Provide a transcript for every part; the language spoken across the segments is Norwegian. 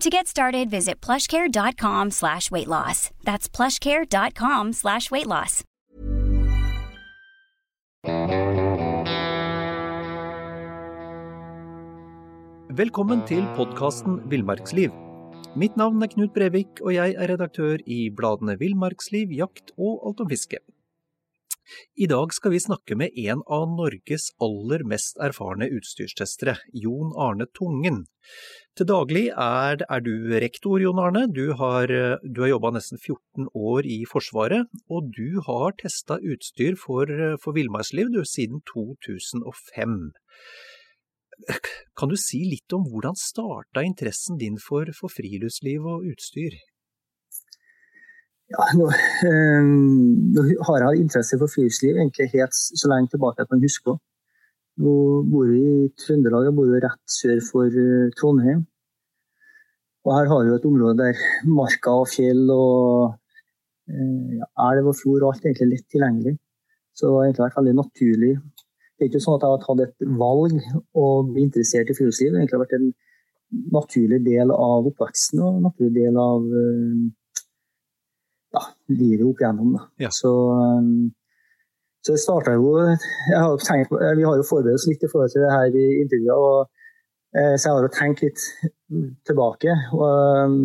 To get started, visit plushcare.com slash weight loss. That's plushcare.com slash weight loss. Velkommen til podkasten Villmarksliv. Mitt navn er Knut Brevik, og jeg er redaktør i bladene Villmarksliv, Jakt og Alt om fiske. I dag skal vi snakke med en av Norges aller mest erfarne utstyrstestere, Jon Arne Tungen. Til daglig er, er du rektor, Jon Arne. Du har, du har jobba nesten 14 år i Forsvaret, og du har testa utstyr for, for villmarksliv siden 2005. Kan du si litt om hvordan starta interessen din for, for friluftsliv og utstyr? Ja, nå, øh, har jeg interesse for friluftsliv egentlig helt så lenge tilbake at man huske. Nå bor vi i Trøndelag, jeg bor rett sør for uh, Trondheim. Og her har vi et område der marka og fjell og uh, ja, elv og fjord og alt er egentlig lett tilgjengelig. Så det har egentlig vært veldig naturlig. Det er ikke sånn at jeg har tatt et valg og bli interessert i friluftsliv. Det har egentlig vært en naturlig del av oppveksten og en naturlig del av uh, ja, livet opp igjennom. Ja. Så, så det starta jo har tenkt, Vi har jo forberedt oss litt i forhold til det her i intervjuet. Og, eh, så jeg har jo tenkt litt tilbake. Og, um,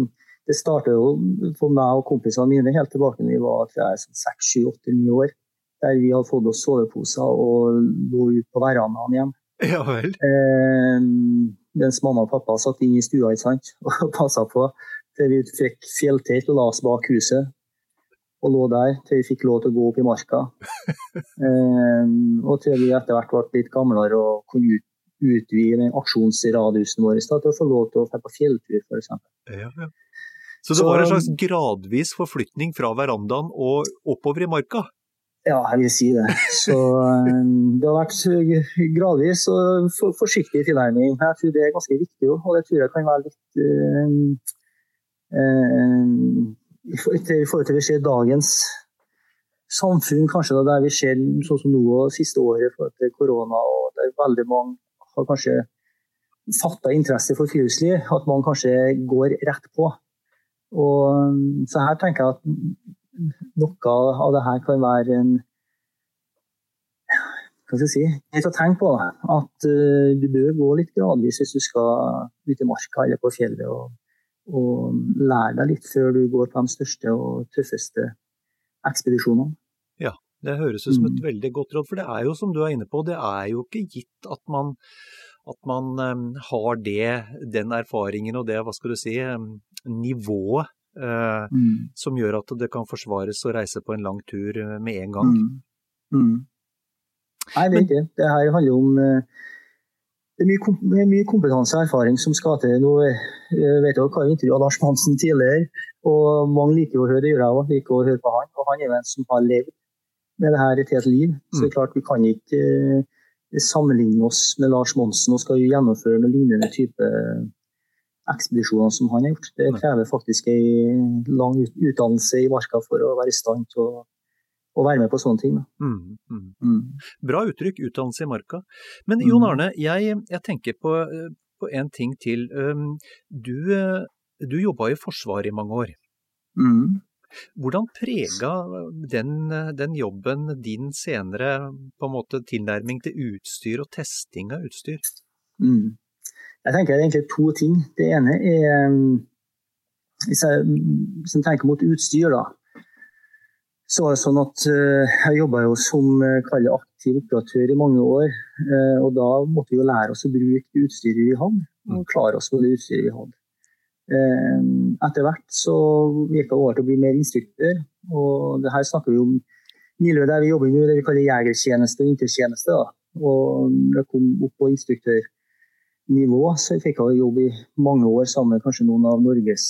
det starta jo for meg og kompisene mine helt tilbake da vi var sånn seks, sju, åtte, ni år. Der vi hadde fått oss soveposer og lå ute på verandaen hjemme. Ja vel. Eh, mens mamma og pappa satt inne i stua ikke sant? og passa på til vi fikk fjelltelt og la oss bak huset og lå der til vi fikk lov til å gå opp i marka. Eh, og til vi etter hvert ble litt gamlere og kunne ut, utvide aksjonsradiusen vår til å få lov til å dra på fjelltur, f.eks. Ja, ja. Så det var en slags gradvis forflytning fra verandaen og oppover i marka? Ja, jeg vil si det. Så um, det har vært gradvis og for, forsiktig tilnærming. Jeg tror det er ganske viktig, og det tror jeg kan være litt øh, um, i forhold til vi ser dagens samfunn, kanskje da, der vi ser sånn som nå og siste året i korona, og der veldig mange har kanskje fatta interesse for friluftsliv, at man kanskje går rett på. Og, så her tenker jeg at noe av det her kan være en hva skal jeg si, greit å tenke på. At uh, du bør gå litt gradvis hvis du skal ut i marka eller på fjellet. og og lære deg litt før du går på de største og tøffeste ekspedisjonene. Ja, det høres ut som et mm. veldig godt råd, for det er jo som du er inne på, det er jo ikke gitt at man, at man um, har det, den erfaringen og det, hva skal du si, um, nivået uh, mm. som gjør at det kan forsvares å reise på en lang tur uh, med en gang. Mm. mm. Nei, det er ikke. Det her handler om uh, det er mye, mye, kompetanse og erfaring som skal til. Nå jeg eh, vet jeg har intervjua Lars Monsen tidligere, og mange liker å høre det, gjør jeg òg. Liker å høre på han. Og han er jo en som har levd med det her et helt liv. Så det er mm. klart vi kan ikke eh, sammenligne oss med Lars Monsen og skal gjennomføre noen lignende type ekspedisjoner som han har gjort. Det krever faktisk en lang utdannelse i marka for å være i stand til å å være med på sånne ting. Mm, mm. Mm. Bra uttrykk, utdannelse i marka. Men Jon mm. Arne, jeg, jeg tenker på, på, en ting til. Du, du jobba i Forsvaret i mange år. Mm. Hvordan prega den, den, jobben din senere på en måte tilnærming til utstyr og testing av utstyr? Mm. Jeg tenker det er egentlig to ting. Det ene er Hvis jeg, hvis jeg tenker mot utstyr, da så var det sånn at Jeg jobba jo som aktiv operatør i mange år. og Da måtte vi jo lære oss å bruke utstyret vi hadde, og mm. klare oss med det utstyret vi hadde. Etter hvert så gikk jeg over til å bli mer instruktør. og det her snakker vi om miljøet der vi jobber med det vi kaller jegertjeneste og intertjeneste. Da. Og jeg kom opp på instruktørnivå, så fikk jeg jobb i mange år sammen med kanskje noen av Norges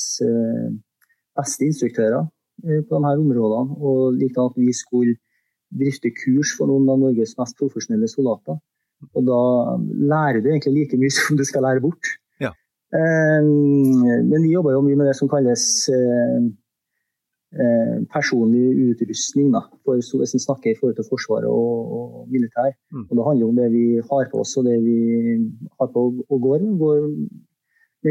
beste instruktører eh, på de her områdene. Og likte at vi skulle drifte kurs for noen av Norges mest profesjonelle soldater. Og da lærer du egentlig like mye som du skal lære bort. Ja. Eh, men vi jobber jo mye med det som kalles eh, personlig utrustning. Da, for hvis en snakker i forhold til Forsvaret og, og militær. Mm. Og Det handler om det vi har på oss og det vi har på og går, går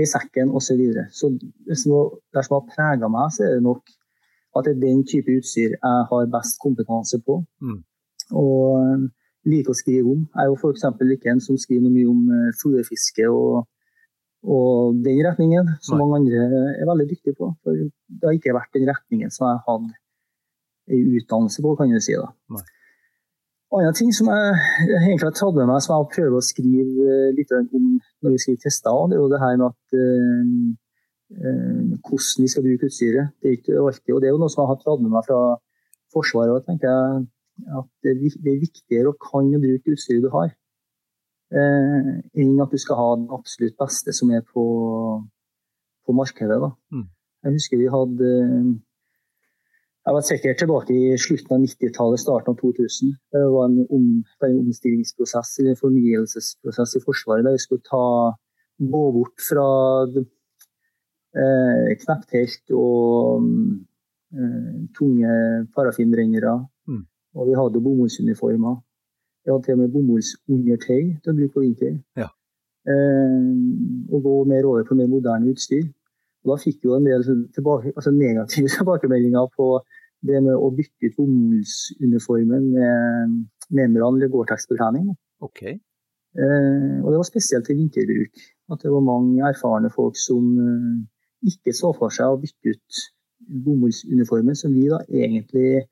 i sekken osv. Så, videre. så det som har prega meg, så er det nok at det er den type utstyr jeg har best kompetanse på. Mm. Og eh, liker å skrive om. Jeg er jo f.eks. ikke en som skriver mye om uh, fluefiske og, og, den retningen, som Nei. mange andre er veldig dyktige på. For det har ikke vært den retningen som jeg hadde en utdannelse på, kan du si. da. Nei annen ting som jeg egentlig har tatt med meg, som jeg prøver å skrive eh, litt om når vi skriver tester, det er jo det her med at hvordan vi skal bruke utstyret. Det er ikke alltid, og det er jo noe som jeg har tatt med meg fra Forsvaret. òg, tenker jeg at Det er viktigere å kan å bruke utstyret du har, uh, enn at du skal ha det absolutt beste som er på, på markedet. Mm. Jeg husker vi hadde jeg var sikkert tilbake i slutten av 90-tallet, starten av 2000. Det var en, om, en omstillingsprosess, en fornyelsesprosess i Forsvaret der vi skulle ta, gå bort fra eh, knepptelt og eh, tunge parafinbrennere. Mm. Og vi hadde bomullsuniformer. Vi hadde til og med bomullsundertøy til å bruke på vinter. Ja. Eh, og gå mer over på mer moderne utstyr. Og da fikk vi jo en del tilbake, altså negative tilbakemeldinger på det med å bytte ut bomullsuniformen med Memran eller Gore-Tex-betrening. Okay. Eh, og det var spesielt til vinterbruk. At det var mange erfarne folk som eh, ikke så for seg å bytte ut bomullsuniformen, som vi da egentlig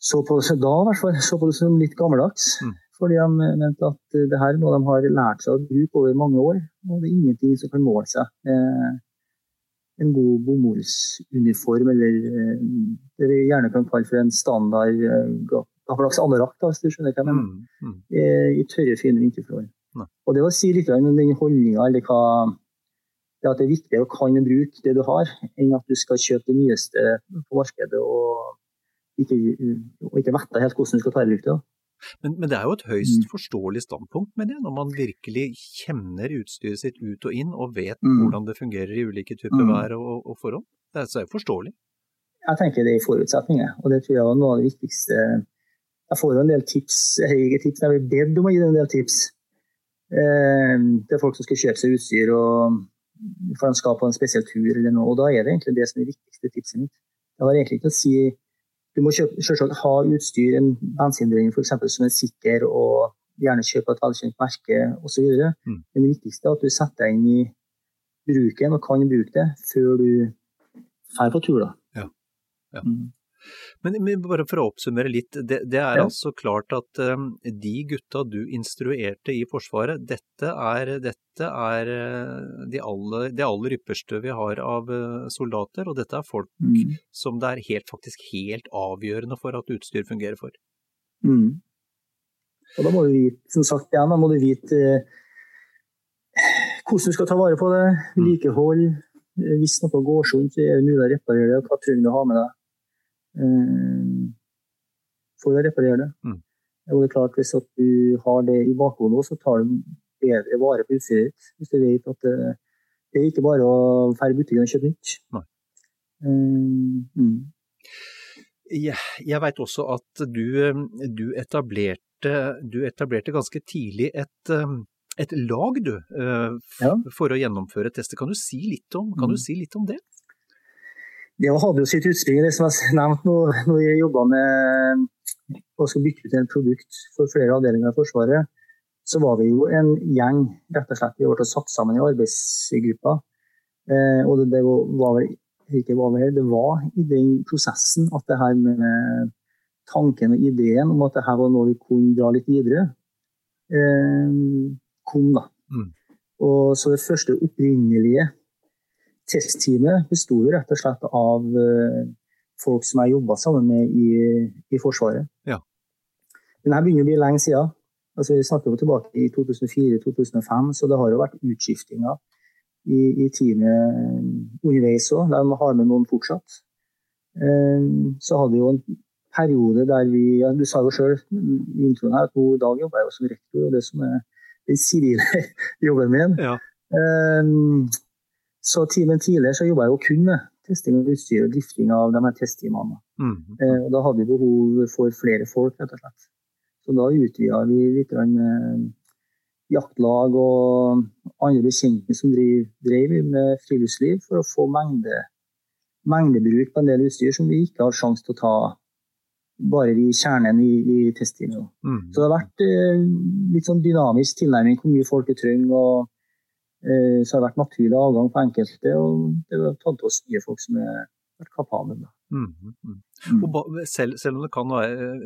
så på da i hvert fall, så på det som litt gammeldags. Mm. Fordi de mente at det her er noe de har lært seg å bruke over mange år. Og det er ingenting som kan måle seg med en god bomullsuniform, eller eh, det vi gjerne kan kalle for en standard eh, gammeldags anorakk, hvis du skjønner hva jeg mener, mm, mm. I, tørre, fine vinterforhold. Og det å si litt om den holdninga, eller hva det at det er viktigere å kan bruke det du har, enn at du skal kjøpe det nyeste på markedet og ikke, og ikke vite helt hvordan du skal ta i bruk det. Men, men, det er jo et høyst mm. forståelig standpunkt, med det, når man virkelig kjenner utstyret sitt ut og inn og vet mm. hvordan det fungerer i ulike typer mm. vær og, og, forhold. Det er, jo forståelig. Jeg tenker det er forutsetninger, og det tror jeg er noe av det viktigste. Jeg får jo en del tips, jeg tips, jeg blir bedt om å gi en del tips eh, til folk som skal kjøpe seg utstyr og for de skal på en spesiell tur eller noe. Og da er det egentlig det som er det viktigste tipset mitt. Det har egentlig ikke å si du må selvsagt ha utstyr, en bensindriving f.eks. som er sikker, og gjerne kjøpe et velkjent merke osv. Mm. Men det viktigste er at du setter deg inn i bruken og kan bruke det før du drar på tur. Da. Ja. ja. Mm. Men, men, bare for å oppsummere litt, det, det er ja. altså klart at um, de gutta du instruerte i Forsvaret, dette er, dette er uh, de aller, det aller ypperste vi har av uh, soldater, og dette er folk mm. som det er helt, faktisk helt avgjørende for at utstyr fungerer for. Mm. Og da må du vite, som sagt igjen, da må du vite uh, hvordan du skal ta vare på det, mm. vedlikehold. Hvis noe går sånn, så er det mulig å reparere det. Hva trenger du å ha med deg? Eh, for å reparere det. Mm. Og det er klart, Hvis du har det i bakhodet, så tar du bedre vare på utstyret ditt. Hvis du vet at det, det er ikke bare å dra i butikken og kjøpe nytt. Uh, mm. Jeg, jeg veit også at du, du, etablerte, du, etablerte, ganske tidlig et, et lag, du, ja. for å gjennomføre tester. Kan du si litt om, kan du mm. si litt om det? Det hadde jo sitt utspring i det som jeg nevnte nå, når jeg jobba med å bytte ut en produkt for flere avdelinger i Forsvaret. Så var vi jo en gjeng, rett og slett. Vi ble satt sammen i arbeidsgrupper. Eh, og det, det, var vel ikke var det, det var i den prosessen at det her med tanken og ideen om at det her var noe vi kunne dra litt videre, eh, kom. da. Mm. Og så det første opprinnelige testteamet besto rett og slett av eh, folk som jeg jobba sammen med i, i Forsvaret. Ja. Men her begynner å bli lenge siden. Altså, vi snakker jo tilbake i 2004-2005, så det har jo vært utskiftinger i, i teamet underveis òg. De har med noen fortsatt. Eh, så hadde vi jo en periode der vi ja, Du sa jo sjøl i introen her at nå i dag jobber jeg jo som rektor, og det som er den sivile jobben min. Ja. Så timen tidligere så jobba jeg jo kun med testing av utstyr og drifting av de her testteamene. Mm. Eh, og da hadde vi behov for flere folk, rett og slett. Så da utvida vi litt grann, eh, jaktlag og andre bekjente som driv, drev med friluftsliv, for å få mengde, mengdebruk på en del utstyr som vi ikke har sjanse til å ta bare i kjernen i, i testteamet. Mm. Så det har vært eh, litt sånn dynamisk tilnærming hvor mye folk trenger. og eh, Så har det vært naturlig avgang på enkelte, og det har tatt oss nye folk som har vært kapable. Mm. Mm. Mm. Og ba, selv, selv om det kan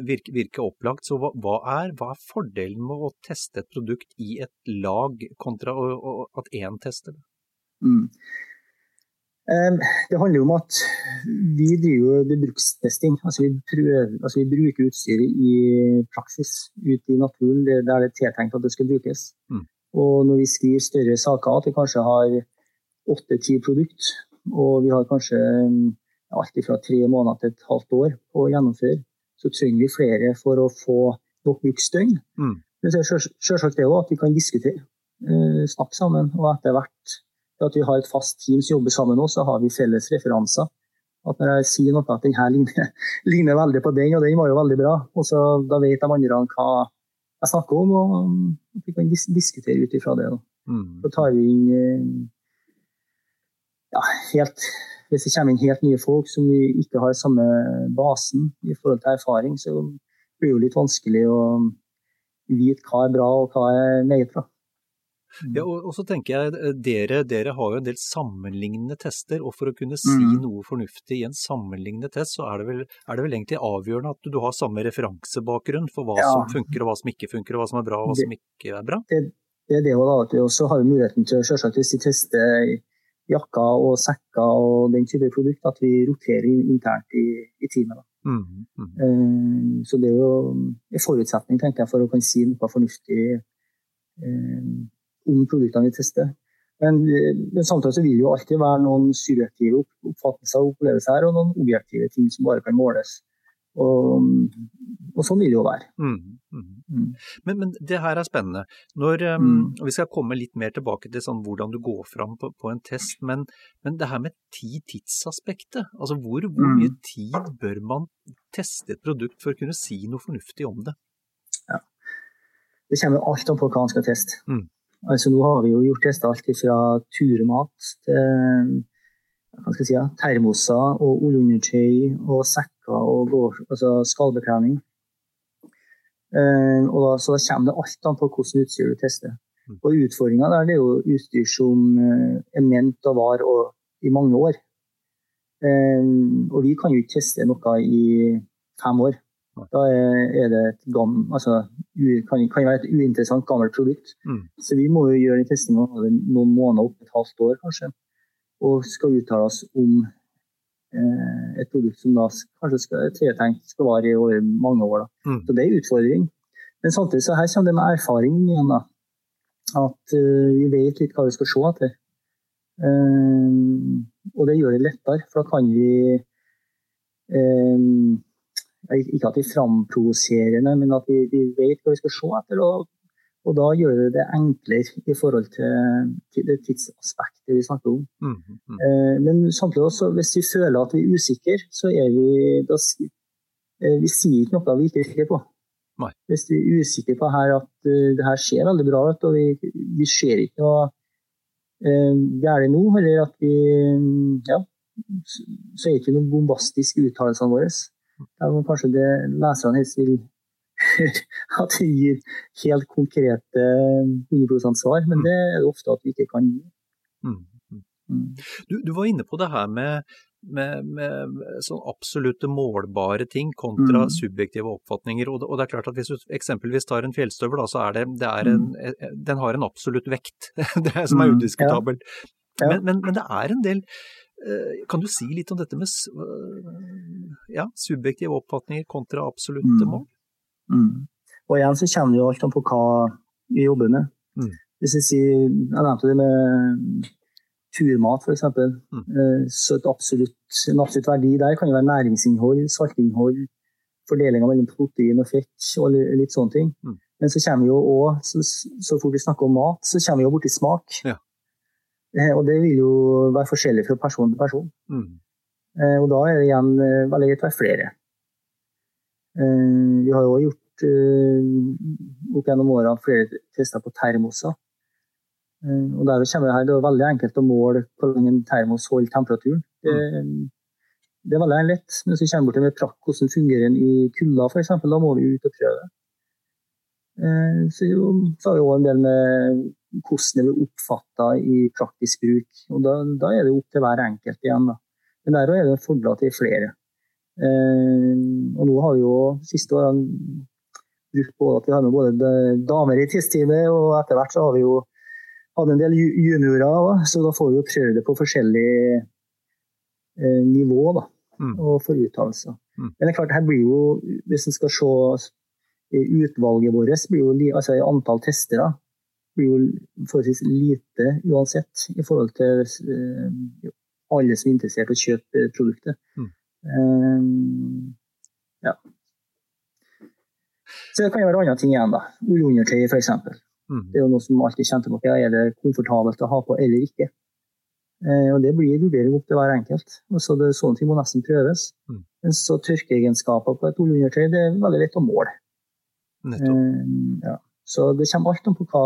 virke, virke opplagt, så hva, hva, er, hva, er, fordelen med å teste et produkt i et lag kontra å, å, at én tester det? Mm. Det handler jo om at vi driver bebrukstesting. Altså vi, prøver, altså vi bruker utstyret i praksis ute i naturen der det er tiltenkt at det skal brukes. Mm. Og når vi skriver større saker, at vi kanskje har åtte-ti produkt, og vi har kanskje alt fra tre måneder til et halvt år på å gjennomføre, så trenger vi flere for å få nok bruksdøgn. Mm. Men så er selvsagt det òg at vi kan diskutere, uh, snakke sammen, og etter hvert at vi har et fast team som jobber sammen nå, så har vi felles referanser. At når jeg sier noe at denne ligner, ligner veldig på den, og den var jo veldig bra, og så da vet de andre hva jeg snakker om, og vi kan dis diskutere ut ifra det. Mm. Så tar vi inn ja, helt Hvis det kommer inn helt nye folk som vi ikke har samme basen i forhold til erfaring, så blir det jo litt vanskelig å vite hva er bra og hva er meget bra. Ja, og, og, så tenker jeg dere, dere, har jo en del sammenlignende tester, og for å kunne si Mm. noe fornuftig i en sammenlignende test, så er det vel, er det vel egentlig avgjørende at du, du har samme referansebakgrunn for hva Ja. som funker og hva som ikke funker, og hva som er bra og hva Det- som ikke er bra. det er det også da, at vi også har muligheten til selvsagt hvis vi tester jakker og sekker og den type produkt, at vi roterer internt i, i teamet. Mm, mm. Eh, Så det er jo en forutsetning tenker jeg, for å kunne si noe fornuftig eh, om produktene vi tester. Men, men samtidig så vil det jo alltid være noen subjektive oppfattelser og opplevelser her, og noen objektive ting som bare kan måles. Og, og sånn vil det jo være. Mm, mm. Mm. Men, men det her er spennende. Når, um, Mm. Vi skal komme litt mer tilbake til sånn, hvordan du går fram på, på en test, men, men det her med tid-tidsaspektet. Altså hvor, hvor Mm. mye tid bør man teste et produkt for å kunne si noe fornuftig om det? Ja. Det kommer alt an på hva man skal teste. Altså, nå har vi jo gjort tester alt fra turmat til jeg si, termoser og ullundertøy og sekker og går, altså skallbekledning. Uh, da, så da kommer det alt an på hvordan utstyr du tester. Mm. Og utfordringa der det er jo utstyr som eh, er ment å vare og- i mange år. Uh, og vi kan jo ikke teste noe i fem år. Da er, det et gam, altså, kan, kan være et uinteressant gammelt produkt. Mm. Så vi må jo gjøre testinga over noen måneder, opp et halvt år kanskje. Og skal uttale oss om eh, et produkt som da kanskje skal, tiltenkt skal vare i over mange år. Mm. Så det er en utfordring. Men samtidig så her kommer det med erfaring igjen. da. At eh, vi vet litt hva vi skal se etter. Eh, og det gjør det lettere, for da kan vi eh, Ikke at vi framprovoserer, men at vi, vi vet hva vi skal se etter. Og, og da gjør det det enklere i forhold til, til det tidsaspektet vi snakker om. Mm, mm. Eh, Men samtidig også, hvis vi føler at vi er usikre, så er vi da, eh, Vi sier ikke noe vi ikke er sikre på. Nei. Hvis vi er usikre på her at uh, det her ser veldig bra ut, og vi, vi ser ikke noe uh, galt nå, eller at vi Ja, så er det ikke noen bombastiske uttalelsene våre. Det er kanskje det leserne helst vil at vi gir helt konkrete 100 svar, men det er det ofte at vi ikke kan gi. Mm. Mm. Du, du var inne på det her med med, med, sånn absolutte målbare ting kontra mm. subjektive oppfatninger. Og det, og det, er klart at Hvis du eksempelvis tar en fjellstøvel, da, så er det, det er en, mm. Eh, den har en absolutt vekt, det er, som er mm, udiskutabel. Ja. Ja. Men, men, men, det er en del Kan du si litt om dette med ja, subjektive oppfatninger kontra absolutte mål? Mm. Og igjen så kjenner vi jo alt an på hva vi jobber med. Mm. Hvis jeg sier, jeg nevnte det med turmat f.eks. Mm. Eh, så et absolutt, en absolutt verdi der kan jo være næringsinnhold, saltinnhold, fordelinga mellom protein og fett og litt sånne ting. Mm. Men så kommer vi jo òg, så, så, fort vi snakker om mat, så kommer vi jo borti smak. Ja. Eh, og det vil jo være forskjellig fra person til person. Mm. Eh, og da er det igjen veldig greit å være flere. Vi har jo gjort opp gjennom årene flere tester på termoser. Eh, og der kommer det, her, det er veldig enkelt å måle hvor lenge en termos holder temperaturen. Det, det, er veldig lett. Men hvis vi kommer bort med hvordan fungerer den i kulda f.eks., da må vi ut og prøve. Eh, så, så har vi òg en del med hvordan det blir oppfatta i praktisk bruk. Og da, da, er det opp til hver enkelt igjen. Da. Men der er det fordeler til flere. Eh, og nå har vi jo siste årene brukt på at vi har med både damer i tidsteamet, og etter hvert så har vi jo hadde en del juniorer, så da får vi jo prøve det på forskjellig eh, nivå da, mm. og for uttalelser. Mm. Men det er klart, her blir jo, hvis en skal se utvalget vårt, blir jo, altså antall testere blir jo forholdsvis lite uansett i forhold til eh, alle som er interessert i å kjøpe produktet. Mm. Um, ja. Så det kan jo være andre ting igjen, da. Ullundertøy f.eks. Mm. Det er jo noe som alltid kommer tilbake. Er det komfortabelt å ha på eller ikke? Uh, og Det blir vurdering opp til hver enkelt. Og så det, Sånne ting må nesten prøves. Mm. Men så tørkeegenskaper på et ullundertøy det er veldig lett å måle. Eh, ja. Så det kommer alt an på hva,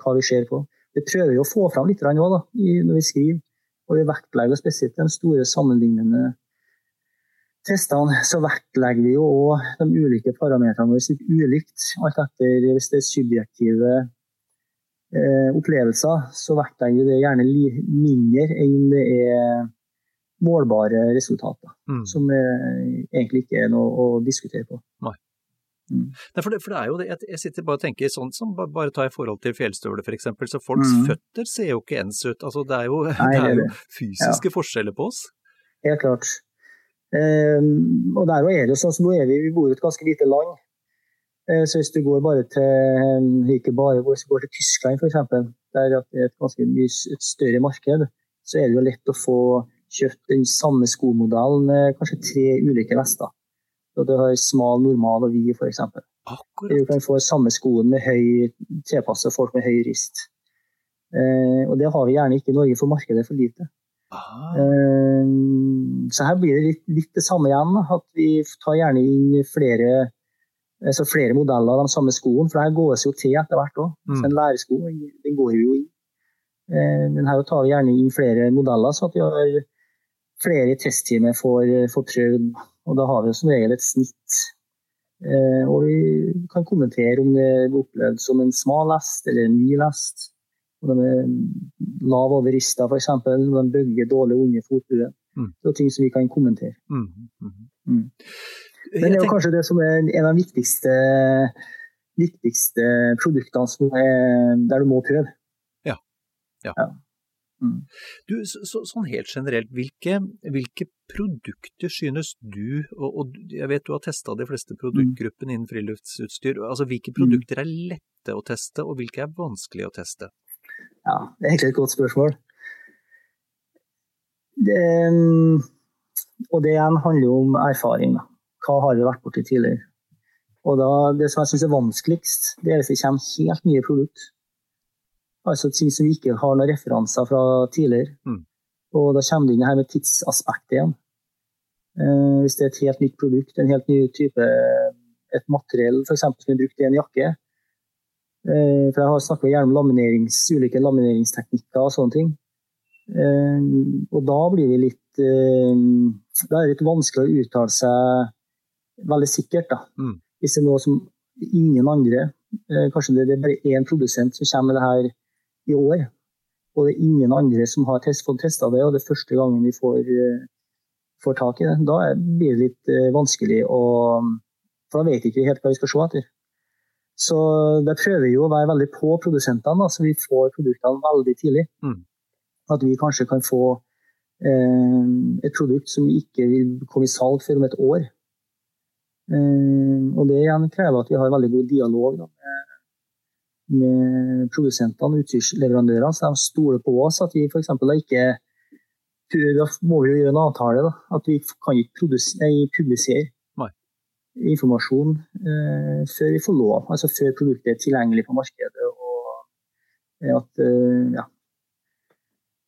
hva, vi ser på. Det prøver vi å få fram litt òg når vi skriver. Og vi vektlegger spesielt de store sammenlignende testene så vektlegger vi jo òg de ulike parametrene våre litt ulikt. Alt etter hvis det er subjektive eh, opplevelser, så vektlegger vi det gjerne mindre enn det er målbare resultater. Mm. Som egentlig ikke er noe å diskutere på. Nei. Mm. Nei, for, det, for, det, er jo det, jeg, sitter bare og tenker sånn som bare, bare tar i forhold til fjellstøvler f.eks. Så folks mm. føtter ser jo ikke ens ut. Altså, det er jo, Nei, det er jo fysiske ja. forskjeller på oss. Helt klart. Um, og der er det sånn som nå er vi, vi bor i et ganske lite land. Uh, så hvis du går bare til ikke bare, hvis du går til Tyskland f.eks., der det er et ganske mye et større marked, så er det jo lett å få kjøpt den samme skomodellen med kanskje tre ulike vester. Så du har smal, normal og vid f.eks. Du kan få samme skoen med høy, tilpasset folk med høy rist. Eh, og det har vi gjerne ikke i Norge, for markedet er for lite. Eh, så her blir det litt, litt, det samme igjen. At vi tar gjerne inn flere, altså flere modeller av de samme skoene. For det her gås jo til etter hvert òg. Mm. En læresko den går jo inn. Eh, men her tar vi gjerne inn flere modeller, så at vi har flere i testteamet får, får prøvd. Og da har vi som regel et snitt. Uh, og vi kan kommentere om det er opplevd som en smal lest eller en ny lest. Om de er lav over rista, f.eks. De bygger dårlig under fotbuet. Mm. Det er ting som vi kan kommentere. Mm. Mm. mm. Men det er kanskje det som er en av de viktigste, viktigste produktene er, der du må prøve. Ja. ja. ja. Mm. Du, så, sånn helt generelt, hvilke, hvilke, produkter synes du, og, og, jeg vet du har testa de fleste mm. produktgruppene innen friluftsutstyr, altså hvilke produkter er lette å teste, og hvilke er vanskelig å teste? Ja, det er egentlig et godt spørsmål. Det, og det igjen handler om erfaring. Hva har vi vært borti tidligere? Og da, Det som jeg syns er vanskeligst, det er hvis det kommer helt nye produkt. Altså ting som vi ikke har noen referanser fra tidligere. Mm. Og da kommer det inn her med tidsaspektet igjen. Eh, hvis det er et helt nytt produkt, en helt ny type et materiell f.eks. som er brukt i en jakke, Eh, for jeg har snakka gjerne om laminerings, ulike lamineringsteknikker og sånne ting. Eh, og da blir vi litt eh, Da er det litt vanskelig å uttale seg veldig sikkert, da. Mm. Hvis det er noe som ingen andre Kanskje det er bare én produsent som kommer med det her i år. Og det er ingen andre som har test, fått testa det, og det er første gangen vi får får tak i det. Da blir det litt eh, vanskelig å For da vet vi ikke helt hva vi skal se etter. Så der prøver vi jo å være veldig på produsentene, så vi får produktene veldig tidlig. Mm. At vi kanskje kan få eh, et produkt som ikke vil komme i salg før om et år. Eh, og det igjen krever at vi har veldig god dialog da, med, med produsentene og utstyrsleverandørene, så de stoler på oss. At vi f.eks. da ikke da må vi jo gjøre en avtale. Da. At vi kan ikke publisere Nei. informasjon eh, før vi får lov. Altså før produktet er tilgjengelig på markedet. Og at, eh, ja.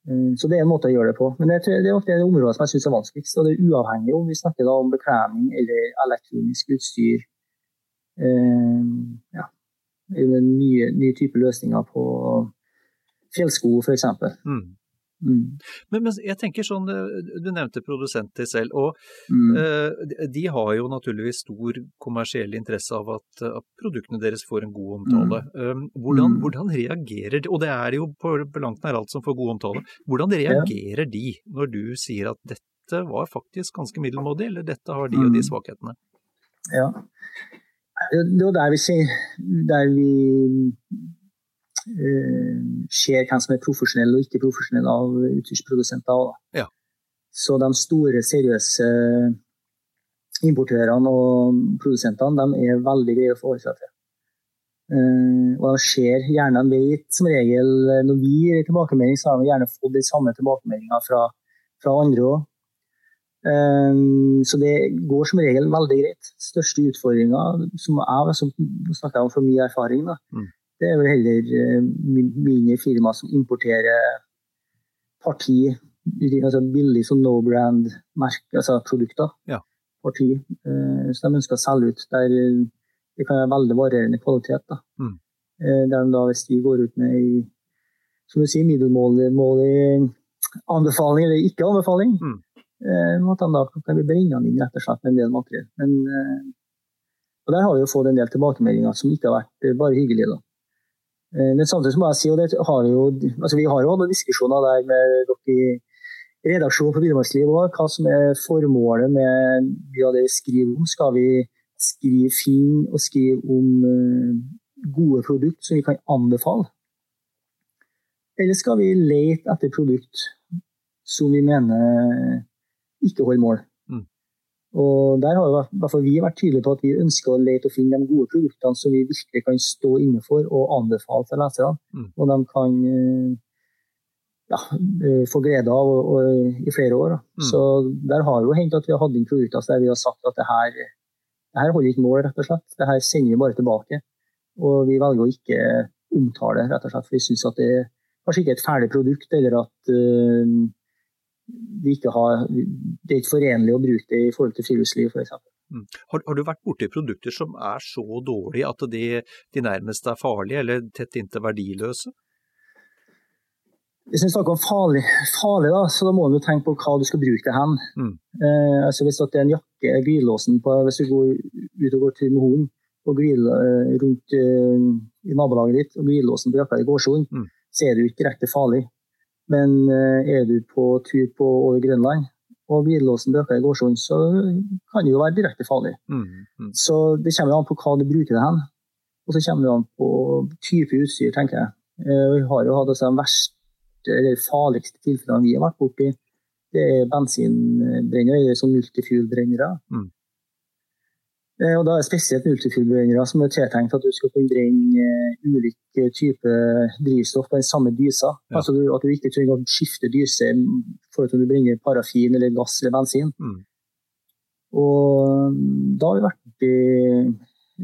Eh, så det er en måte å gjøre det på. Men det, det er ofte det området som jeg syns er vanskeligst. Og det er uavhengig om vi snakker om bekledning eller elektronisk utstyr. Eh, ja. Nye, nye typer løsninger på fjellsko, f.eks. Mm. Mm. Men, men, jeg tenker sånn, Du nevnte produsenter selv, og Mm. eh, de har jo naturligvis stor kommersiell interesse av at, at produktene deres får en god omtale. Mm. hvordan, Mm. hvordan reagerer de, og det er jo på, langt nær alt som får god omtale, hvordan reagerer de når du sier at dette var faktisk ganske middelmådig, eller dette har de og de Mm. svakhetene? Ja. Det er der vi, ser, der vi uh, ser hvem som er profesjonell og ikke profesjonell av utstyrsprodusenter. Ja. Så de store, seriøse importørene og produsentene de er veldig greie å forholde seg til. Uh, og de ser gjerne, de vet som regel Når vi gir tilbakemelding, så har de gjerne fått de samme tilbakemeldingene fra, fra andre òg. Så det går som regel veldig greit. Største utfordringa, som jeg som snakker om fra min erfaring, da, Mm. det er vel heller mine mindre firma som importerer parti, altså billig som no brand altså produkter. Ja. Parti, eh, som de ønsker å selge ut. Der eh, det kan være veldig varierende kvalitet. Da. Mm. Eh, Der de da, hvis vi går ut med ei som du sier, middelmålig anbefaling eller ikke anbefaling, Mm. Eh, at da vi brenne inn rett og slett med en del materiell. Men eh, og der har vi jo fått en del tilbakemeldinger som ikke har vært eh, bare hyggelige. da. Men samtidig må jeg si, og det har jo, altså vi har jo hatt diskusjoner der med dere i redaksjonen for Villmarksliv òg, hva som er formålet med mye av det vi skriver om. Skal vi skrive fin og skrive om gode produkter som vi kan anbefale? Eller skal vi lete etter produkt som vi mener ikke holder mål? Mm. Og der har jo vi vært tydelige på at vi ønsker å lete og finne de gode produktene som vi virkelig kan stå inne for og anbefale til leserne. Mm. Og de kan eh, ja, eh, få glede av og, og, i flere år. Mm. Så der har jo hendt at vi har hatt inn produkter der vi har sagt at det her, det her holder ikke mål, rett og slett. Det her sender vi bare tilbake. Og vi velger å ikke omtale, rett og slett, for vi syns at det kanskje ikke er et ferdig produkt, eller at uh, vi ikke har, det er ikke forenlig å bruke det i forhold til friluftsliv, f.eks. Mm. Har, har, du vært borti produkter som er så dårlige at de, de nærmest er farlige, eller tett inntil verdiløse? Hvis vi snakker om farlig, farlig da, så da må du tenke på hva du skal bruke det hen. Mm. Eh, altså hvis det er en jakke, glidelåsen på, hvis du går ut og går tur med hunden og glider eh, rundt eh, i nabolaget ditt, og glidelåsen på jakka i gårdsjorden, Mm. så er det jo ikke direkte farlig. Men eh, er du på tur på over Grønland og glidelåsen bøker i gårdsjorden, så kan det jo være direkte farlig. Mm. Mm. Så det kommer an på hva du bruker det hen. Og så kommer det an på type utstyr, tenker jeg. Eh, Vi har jo hatt de verste, eller farligste tilfellene vi har vært borti. Det er bensinbrennere, eller sånn multifuel-brennere. Mm. Eh, Og da er det spesielt multifuel-brennere som er tiltenkt at du skal kunne brenne eh, ulike typer drivstoff på den samme dysa. Ja. Altså du, at du ikke trenger å skifte dyse for at du brenner parafin eller gass eller bensin. Mm. Og mm, da har vi vært i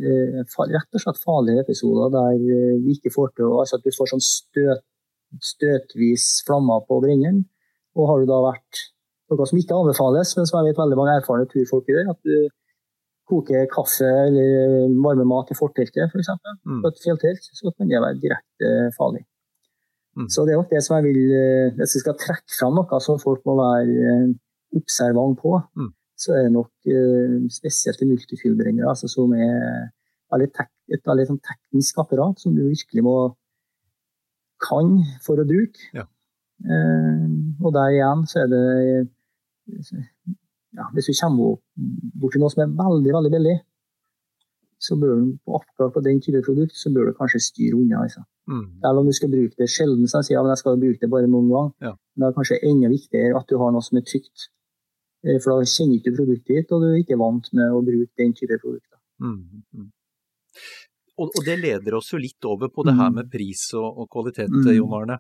eh, rett og slett farlige episoder der vi ikke får til Altså at du får sånn støt, støtvis flammer på brenneren. Og har du da vært noe som ikke anbefales, men som jeg vet veldig mange erfarne turfolk gjør, at du koker kaffe eller varme mat i forteltet f.eks. Mm. på et fjelltelt, så kan det være direkte farlig. Mm. Så det er nok det som jeg vil eh, Hvis jeg skal trekke fram noe som folk må være eh, observant på, Mm. så er det nok eh, spesielt multifilbrennere, altså som er veldig et veldig sånn teknisk apparat som du virkelig må kan for å bruke. Ja. Eh, og der igjen så er det ja, Hvis du kommer bort til noe som er veldig, veldig billig, så bør du på akkurat på den type produkt så bør du kanskje styre unna. Altså. Mm. Eller om du skal bruke det sjelden, så sier ja, men jeg skal bruke det bare noen gang. Ja. Men det er kanskje enda viktigere at du har noe som er trygt. Eh, For da kjenner ikke du produktet ditt, og du er ikke vant med å bruke den type produkter. Mm. Mm. Og, og det leder oss jo litt over på det her Mm. med pris og, og kvalitet, Mm. Jon Arne.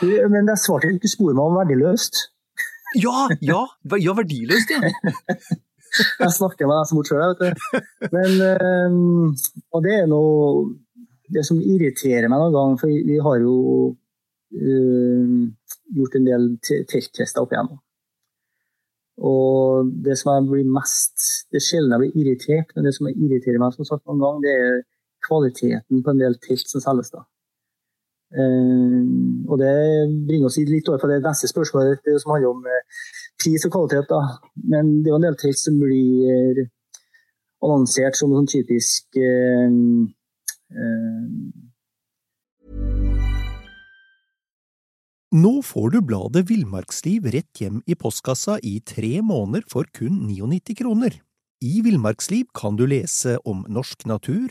Du, Men det svarte ikke spor meg om verdiløst. Ja, ja! Ja, verdiløst, ja! Jeg snakker meg som bort sjøl, vet du. Men, eh, og det er noe Det som irriterer meg noen gang, for vi har jo uh, gjort en del te- telttester opp igjennom. Og det som jeg blir mest Det er sjelden jeg blir irritert, men det som irriterer meg som sagt noen gang, det er kvaliteten på en del telt som selges. da. Eh, og det bringer oss litt over på det neste spørsmålet, det som handler om eh, pris og kvalitet. da. Men det er jo en del telt som blir annonsert som sånn typisk eh, Nå får du bladet Villmarksliv rett hjem i postkassa i tre måneder for kun 99 kroner. I Villmarksliv kan du lese om norsk natur,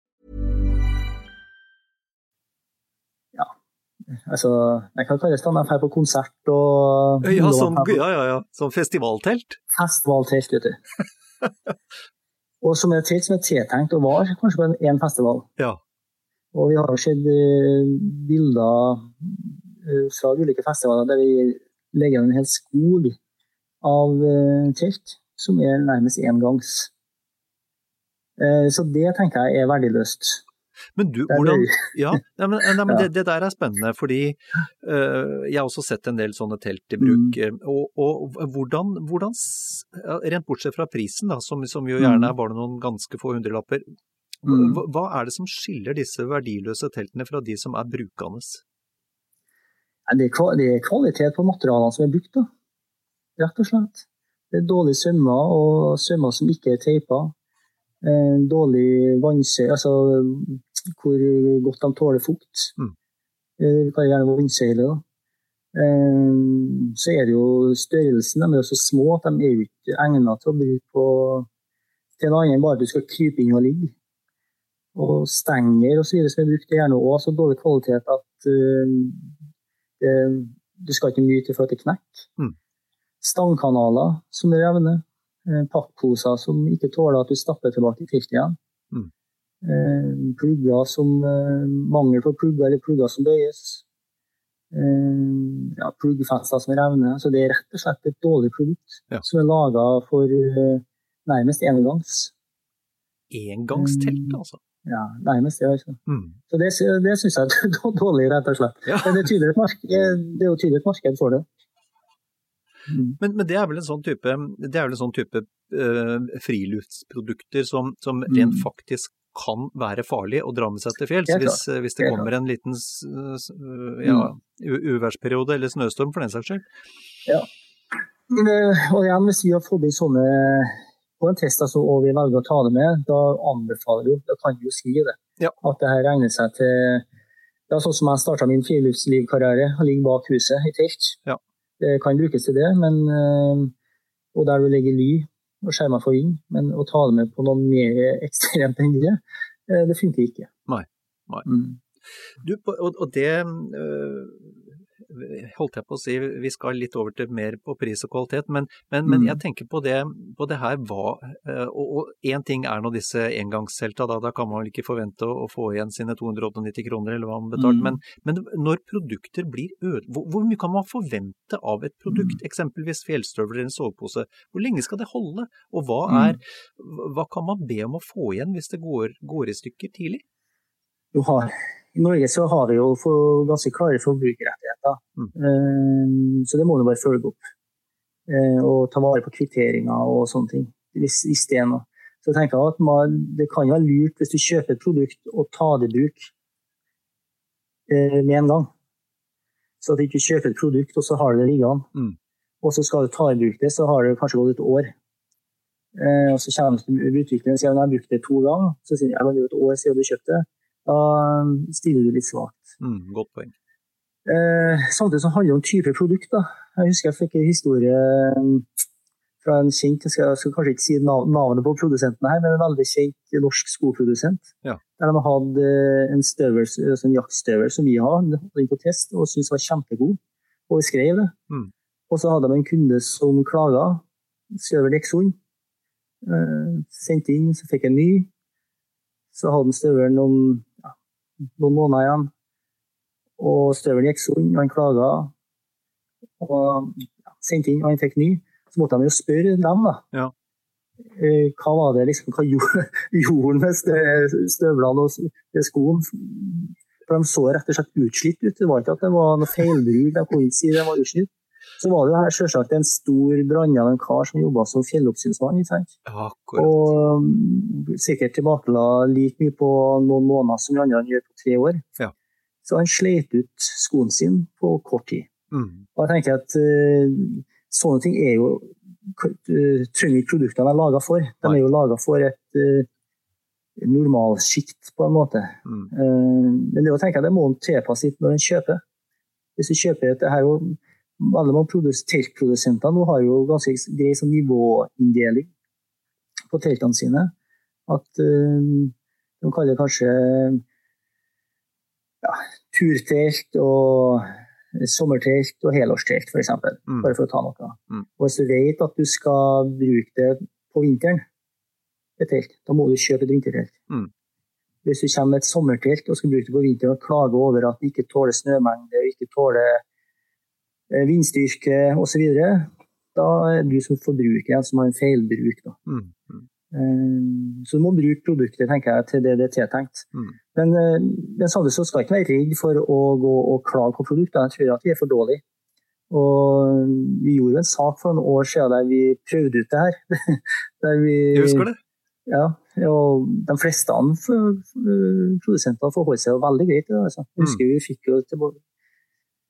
Altså, jeg kan kalle det sånn, jeg her på konsert og Ja, som, ja, ja, ja. Som festivaltelt. festivaltelt, vet du. og som er et telt som er tiltenkt å vare kanskje på en, en festival. Ja. Og vi har jo sett eh, bilder eh, fra ulike festivaler der vi legger igjen en hel skog av eh, telt som er nærmest engangs. Så det tenker jeg er verdiløst. Men du, hvordan. Ja, nei, men, nei, men det, det der er spennende, fordi uh, jeg har også sett en del sånne telt i bruk. Mm. Og, og hvordan, hvordan Rent bortsett fra prisen, da, som, som jo gjerne Mm. er bare noen ganske få hundrelapper. Mm. Hva, hva er det som skiller disse verdiløse teltene fra de som er brukende? Det er, det er kvalitet på materialene som er brukt, da. rett og slett. Det er dårlige sømmer, og sømmer som ikke er teipa. Eh, dårlig vannsøy, altså hvor godt de tåler fukt. Mm. Eh, Vi kaller gjerne vannsøyle. Eh, så er det jo størrelsen, de er jo så små at de er ikke egnet til å bruke på til noe annet enn bare at du skal krype inn og ligge. Og stenger og så videre som er brukt, er gjerne også så dårlig kvalitet at eh, det, du skal ikke mye til for at det knekker. Mm. Stangkanaler som er revne. Eh, Pakkposer som ikke tåler at du stapper tilbake i igjen. Mm. Eh, Plugger som eh, Mangel på plugger eller plugger som bøyes. Eh, Ja, pluggfester som revner. Så det er rett og slett et dårlig produkt Ja. som er laga for eh, nærmest engangs. Engangstelt, altså. Ja, nærmest det, altså. Mm. Så det, det syns jeg er dårlig, rett og slett. Ja. Men det, er tydelig et marked, det er jo tydelig et marked for det. Mm. Men, men det er vel en sånn type, det er vel en sånn type uh, friluftsprodukter som, som Mm. rent faktisk kan være farlig å dra med seg til fjells hvis, hvis det kommer en liten øh, ja, uværsperiode eller snøstorm for den saks skyld. Eh, Og igjen, hvis vi har fått i sånne på en test altså, og vi velger å ta det med, da anbefaler vi da kan vi jo si det. Ja. At det her regner seg til Det er sånn som jeg starta min friluftslivkarriere, å ligger bak huset i telt. Ja. Det kan brukes til det, men, eh, og der du legger ly og skjermer for vind, men å ta det med på noe mer ekstremt enn det, eh, det funker ikke. Nei, nei. Mm. Du, og, og det øh, holdt jeg på å si, vi skal litt over til mer på pris og kvalitet, men, men, men jeg tenker på det, på det her hva Og én ting er nå disse engangshelta, da, da kan man vel ikke forvente å, å, få igjen sine 298 kroner eller hva man betalte, mm. men, men, når produkter blir øde, hvor, hvor, mye kan man forvente av et produkt, mm. eksempelvis fjellstøvler eller en sovepose? Hvor lenge skal det holde, og hva, er, hva kan man be om å få igjen hvis det går, går i stykker tidlig? Du har i Norge så har vi jo ganske klare forbrukerrettigheter, mm. Eh, så det må du bare følge opp. Eh, og ta vare på kvitteringer og sånne ting. Hvis, hvis det er noe. Så jeg tenker at man, Det kan være lurt hvis du kjøper et produkt å ta det i bruk eh, med en gang. Så at du ikke kjøper et produkt og så har du det liggende. Mm. Og så skal du ta i bruk det, så har det kanskje gått et år. og så kommer utvikleren og sier at jeg har brukt det to ganger. Så sier jeg at det er et år siden du kjøpte det da stiller du litt svakt. Mm, godt poeng. Eh, samtidig som handler det om type produkt. Da. Jeg husker jeg fikk en historie mm, fra en kjent Jeg skal, skal kanskje ikke si navnet på produsenten her, men en veldig kjent norsk skoprodusent. Ja. Der de hadde eh, en, støvel, altså en jaktstøvel som vi har, den på test, og syntes var kjempegod. Og vi skrev det. Mm. Og så hadde de en kunde som klaga. Støvel gikk sund. Eh, sendte inn, så fikk jeg en ny. Så hadde han støvelen noen noen måneder igjen. Og støvelen gikk sund, han klaga. Og ja, sendte inn, og han fikk ny. Så måtte de jo spørre dem, da. Ja. Eh, hva var det liksom, hva gjorde han med støvlene og skoen? For de så rett og slett utslitt ut. Det var ikke at det var noe feilbruk, de kunne ikke si det var utslitt. Så var det her selvsagt en stor brannmann, en kar som jobba som fjelloppsynsmann. Og um, sikkert tilbakela like mye på noen måneder som de andre gjør på tre år. Ja. Så han sleit ut skoen sin på kort tid. Mm. Og jeg tenker at uh, sånne ting er jo uh, trenger ikke produktene er laga for. De er jo laga for et uh, normalsjikt, på en måte. Mm. Uh, men det, å tenke at det må en tilpasse litt når en kjøper. Hvis du kjøper et, det her jo alle mange teltprodusenter nå har jo ganske grei sånn nivåinndeling på teltene sine. At uh, de kaller kanskje ja, turtelt og sommertelt og helårstelt, f.eks. Mm. Bare for å ta noe. Mm. Og hvis du vet at du skal bruke det på vinteren, et telt, da må du kjøpe et vintertelt. Mm. Hvis du kommer med et sommertelt og skal bruke det på vinteren og klager over at det ikke tåler snømengde, ikke tåler Eh, vindstyrke osv. Da er du som forbruker som har en feilbruk. Da. Mm. Mm. Eh, så du må bruke produktet tenker jeg, til det det er tiltenkt. Mm. Men, eh, men samtidig så skal ikke være redd for å gå og klage på produkter. Jeg tror at vi er for dårlige. Og vi gjorde en sak for noen år siden der vi prøvde ut det her. vi, jeg husker det. Ja, og de fleste produsenter forholdt seg veldig greit til det. Altså. Jeg husker mm. vi fikk jo tilbake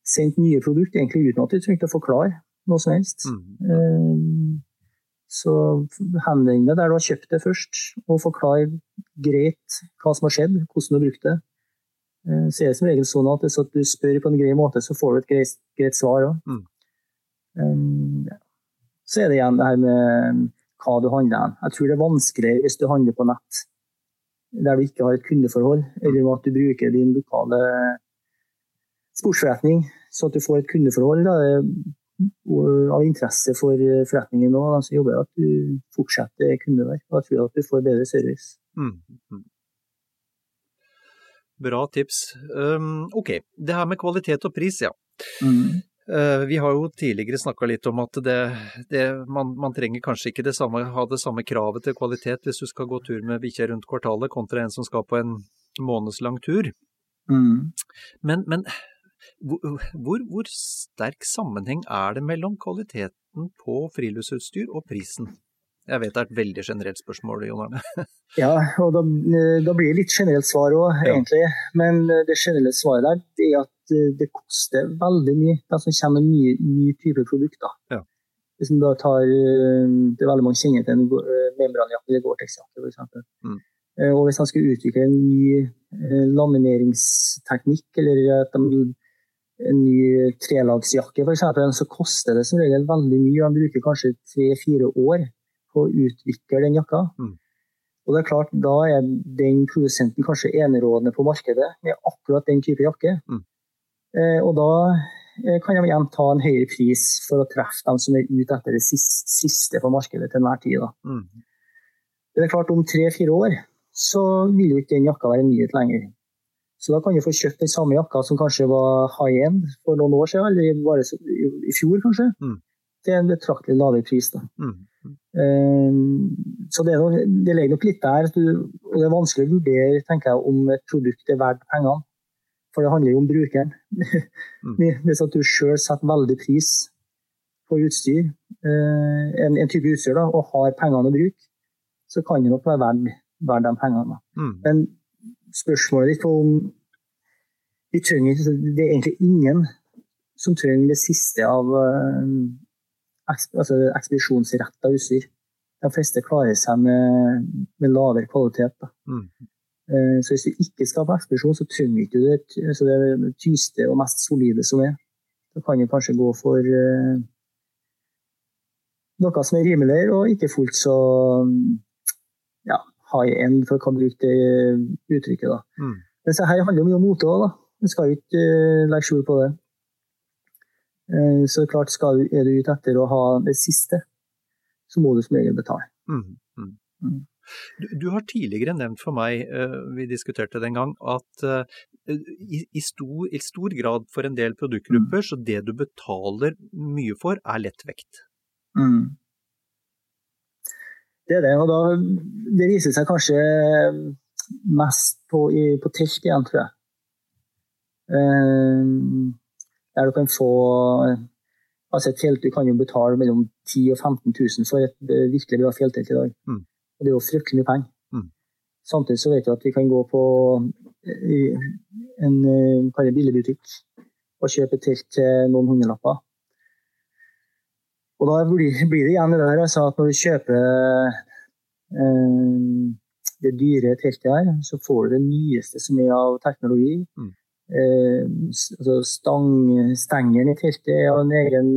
sendt nye produkter egentlig uten at de trengte å forklare noe som helst. Mm. Eh, så henvend deg der du har kjøpt det først, og forklar greit hva som har skjedd, hvordan du har brukt det. Eh, så er det som regel sånn at hvis du spør på en grei måte, så får du et greit, greit svar òg. Mm. Eh, så er det igjen det her med hva du handler Jeg tror det er vanskeligere hvis du handler på nett der du ikke har et kundeforhold, eller at du bruker din lokale sportsforretning, så at du får et kundeforhold da, av interesse for forretningen òg, så jobber jeg at du fortsetter kunde der. Og jeg tror at du får bedre service. Mm. mm. Bra tips. Um, ok, det her med kvalitet og pris, ja. Mm. Uh, vi har jo tidligere snakka litt om at det, det, man, man, trenger kanskje ikke det samme, ha det samme kravet til kvalitet hvis du skal gå tur med bikkja rundt kvartalet, kontra en som skal på en månedslang tur. Mm. Men, men hvor, hvor, sterk sammenheng er det mellom kvaliteten på friluftsutstyr og prisen? Jeg vet det er et veldig generelt spørsmål, Jon Arne. ja, og da, da, blir det litt generelt svar òg, ja. egentlig. Men eh, det generelle svaret der er at eh, det koster veldig mye. De som kommer nye, nye typer produkter. Ja. Hvis man da tar, eh, Det er veldig mange kjenner til en membranjakke eller Gore-Tex-jakke, f.eks. Mm. Og hvis man skal utvikle en ny lamineringsteknikk, eller at de en ny trelagsjakke f.eks., så koster det som regel veldig mye. Man bruker kanskje tre-fire år på å utvikle den jakka. Mm. Og det er klart, Da er den produsenten kanskje enerådende på markedet med akkurat den type jakke. Mm. Eh, og da eh, kan de igjen ta en høyere pris for å treffe dem som er ute etter det siste på markedet til enhver tid. Mm. Det er klart Om tre-fire år så vil jo ikke den jakka være en nyhet lenger. Så da kan du få kjøpt den samme jakka som kanskje var high end for noen år siden, eller bare i fjor kanskje, mm. til en betraktelig lavere pris. da. Mm. Um, så det, noe, det, ligger nok litt der, og det er vanskelig å vurdere tenker jeg, om et produkt er verdt pengene. For det handler jo om brukeren. Mm. Hvis at du sjøl setter veldig pris på utstyr, uh, en, en, type utstyr, da, og har pengene å bruke, så kan det nok være verdt, verdt de pengene. Mm. Men spørsmålet ditt om vi trenger, Det er egentlig ingen som trenger det siste av uh, altså ekspedisjonsretta utstyr. De fleste klarer seg med, med lavere kvalitet. Mm. Uh, så hvis du ikke skal på ekspedisjon, så trenger du ikke det, altså det tyste og mest solide som er. Da kan du kanskje gå for uh, noe som er rimeligere og ikke fullt så ja, high end, for å bruke det uttrykket. da. Mm. Men så her handler det om mote òg, da. Vi skal jo ikke uh, legge skjul på det. Uh, så klart skal, er du ute etter å ha det siste, så må du som regel betale. Mm. Mm. mm. Du, du, har tidligere nevnt for meg, uh, vi diskuterte det en gang, at i, i, stor, i, stor, grad for en del produktgrupper, mm. så det du betaler mye for, er lettvekt. Mm. Det er det. Og da, det viser seg kanskje mest på, i, på telt igjen, tror jeg. Uh, der du kan få altså et telt, Du kan jo betale mellom 10 000 og 15 000 for et uh, virkelig bra fjelltelt i dag. Mm. Og det er jo fryktelig mye penger. Mm. Samtidig så vet du at vi kan gå på uh, en billigbutikk og kjøpe telt til noen hundrelapper. Og da blir, blir det igjen det der altså, at når du kjøper eh, det dyre teltet her, så får du det nyeste som er av teknologi. Mm. Eh, altså stang, stengeren i teltet er av en egen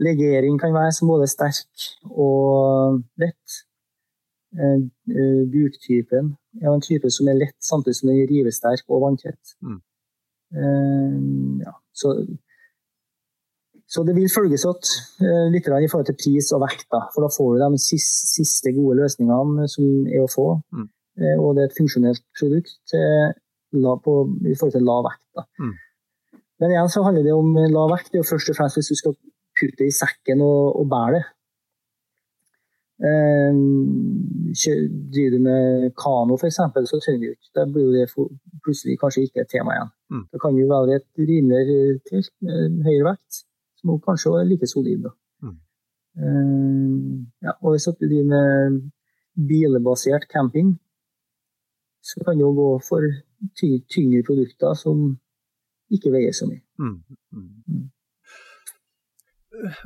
legering kan være som både sterk og lett. Eh, eh buktypen er en type som er lett samtidig som den er rivesterk og vanntett. Mm. Eh, ja, så så det vil følges opp eh, litt i forhold til pris og vekt. For da får du de siste gode løsningene som er å få. Mm. Eh, og det er et funksjonelt produkt på, i forhold til lav vekt. Mm. Men igjen så handler det om lav vekt. Det er jo først og fremst hvis du skal putte i sekken og, og bære det. Um, driver du med kano f.eks., så trenger du ikke Da blir det plutselig kanskje ikke et tema igjen. Mm. Da kan du være et rimeligere telt med høyere vekt som kanskje er like solid. Mm. Uh, ja, og hvis du driver med bilbasert camping, så kan du gå for tyngre produkter som ikke veier så mye. Mm. Mm.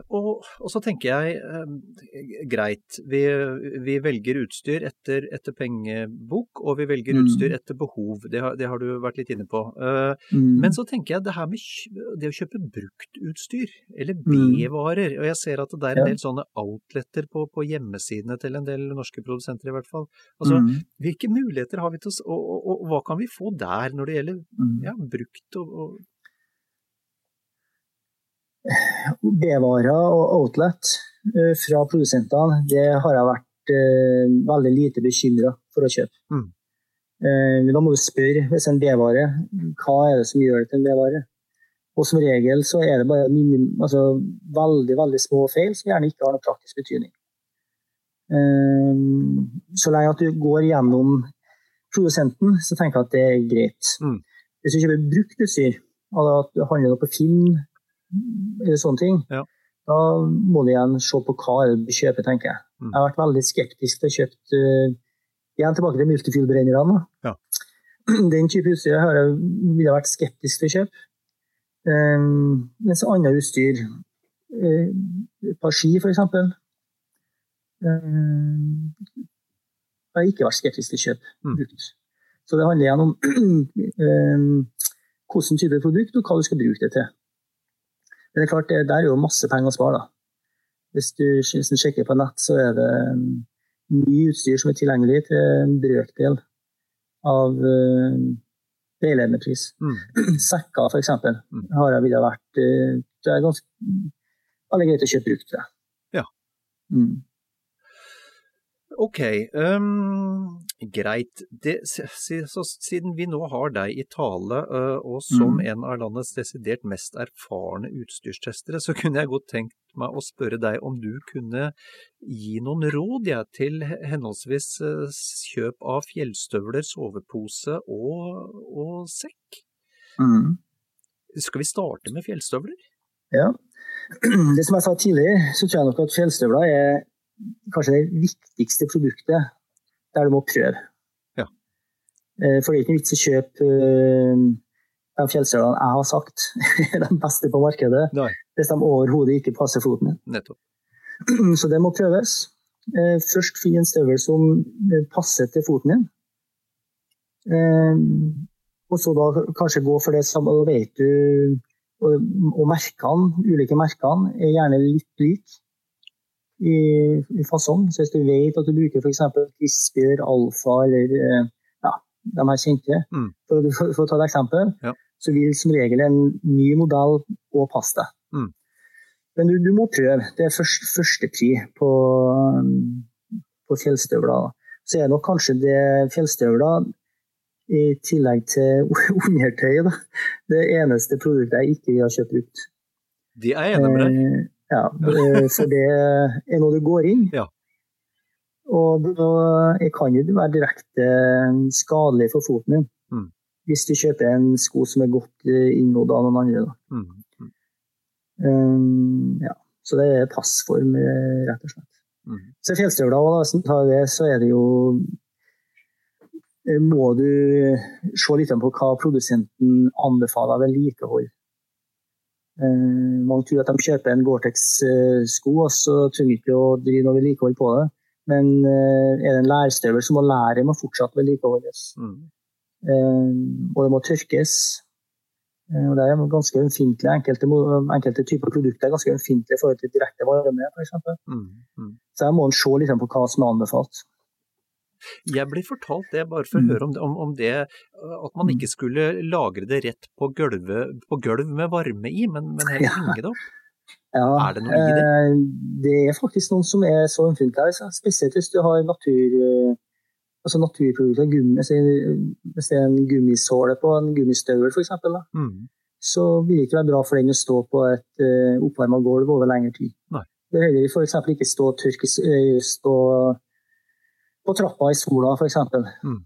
Og, og, så tenker jeg, eh, greit, vi, vi velger utstyr etter, etter, pengebok, og vi velger mm. utstyr etter behov. Det har, det har, du vært litt inne på. Uh, mm. Men så tenker jeg det her med det å kjøpe bruktutstyr, eller mm. B-varer. Og jeg ser at det er en del sånne outletter på, på, hjemmesidene til en del norske produsenter, i hvert fall. Altså, mm. Hvilke muligheter har vi til å og, og, og, hva kan vi få der når det gjelder mm. ja, brukt og, og B-varer og outlet eh, fra produsentene, det har jeg vært eh, veldig lite bekymra for å kjøpe. Mm. Eh, da må du spørre hvis en B-vare, hva er det som gjør det til en B-vare? Og som regel så er det bare minim, altså, veldig veldig små feil som gjerne ikke har noen praktisk betydning. Så lenge at du går gjennom produsenten, så tenker jeg at det er greit. Mm. Hvis du kjøper brukt utstyr, altså at du handler på Finn eller sånne ting, ja. da må du igjen se på hva du kjøper, tenker jeg. Mm. Jeg har vært veldig skeptisk til å kjøpe uh, Igjen tilbake til multifuel-brennerne. Ja. Den type utstyr har jeg ville vært skeptisk til å kjøpe. Um, mens annet utstyr, uh, et par ski f.eks., um, har ikke vært skeptisk til å kjøpe mm. brukt. Så det handler igjen om um, hvilken type produkt og hva du skal bruke det til. Men det er klart, det, der er jo masse penger å spare. da. Hvis du, hvis du sjekker på nett, så er det um, mye utstyr som er tilgjengelig til en brøkdel av uh, veiledende pris. Mm. Sekker, eksempel, Mm. har jeg villet vært uh, Det er ganske veldig greit å kjøpe brukt, tror jeg. Ja. Mm. Ok, um, greit. Det, så siden vi nå har deg i tale, uh, og som Mm. en av landets desidert mest erfarne utstyrstestere, så kunne jeg godt tenkt meg å spørre deg om du kunne gi noen råd ja, til henholdsvis uh, kjøp av fjellstøvler, sovepose og, og sekk. Mm. Skal vi starte med fjellstøvler? Ja. Det som jeg sa tidligere, så tror jeg nok at fjellstøvler er kanskje det viktigste produktet der du må prøve. Ja. Eh, For det er ikke noe vits å kjøpe eh, de fjellstølene jeg har sagt er de beste på markedet, Nei. hvis de overhodet ikke passer foten din. Nettopp. Så det må prøves. Eh, Først finn en støvel som passer til foten din. Og så da kanskje gå for det samme, og vet du og merkene, ulike merkene, er gjerne litt like i, i fasong. Så hvis du vet at du bruker f.eks. Crispir, Alfa eller eh, ja, de her kjente, Mm. for, for, for å ta et eksempel, Ja. så vil som regel en ny modell òg passe deg. Mm. Men du, du må prøve. Det er først, førstepri på, på fjellstøvler. Så er det nok kanskje det fjellstøvler, i tillegg til undertøy, da, det eneste produktet jeg ikke vil ha kjøpt brukt. Det er jeg enig med deg. Eh, Ja, eh, for det er noe du går inn. Ja. Og da kan jo være direkte skadelig for foten din. Mm. Hvis du kjøper en sko som er godt innvodd av noen andre. Da. Mm. Um, ja. Så det er passform, eh, rett og slett. Mm. Så fjellstøvler, òg, hvis du tar det, så er det jo eh, Må du se litt på hva produsenten anbefaler av vedlikehold. Eh, mange tror at de kjøper en Gore-Tex-sko, og så trenger de ikke å drive noe vedlikehold på det. Men eh, er det en lærstøvel, så må læret fortsatt vedlikeholdes. Mm. Eh, og det må tørkes. Eh, og det er ganske ømfintlig. Enkelte, enkelte typer produkter er ganske ømfintlige i forhold til direkte varme, f.eks. Mm. Mm. Så her må en se litt på hva som er anbefalt. Jeg blir fortalt det, bare for å Mm. høre om det, om, om det, at man ikke skulle lagre det rett på, gulvet, på gulv med varme i, men, men heller henge det opp. Ja, Er det noe i det? eh, Det er faktisk noen som er så ømfintlige. Spesielt hvis du har natur, altså naturprodukter. Gummi, hvis det er en gummisåle på en gummistøvel f.eks., Mm. så vil det ikke være bra for den å stå på et uh, oppvarma gulv over lengre tid. Nei. Det heller f.eks. ikke stå, tørk, stå på trappa i sola f.eks. Mm.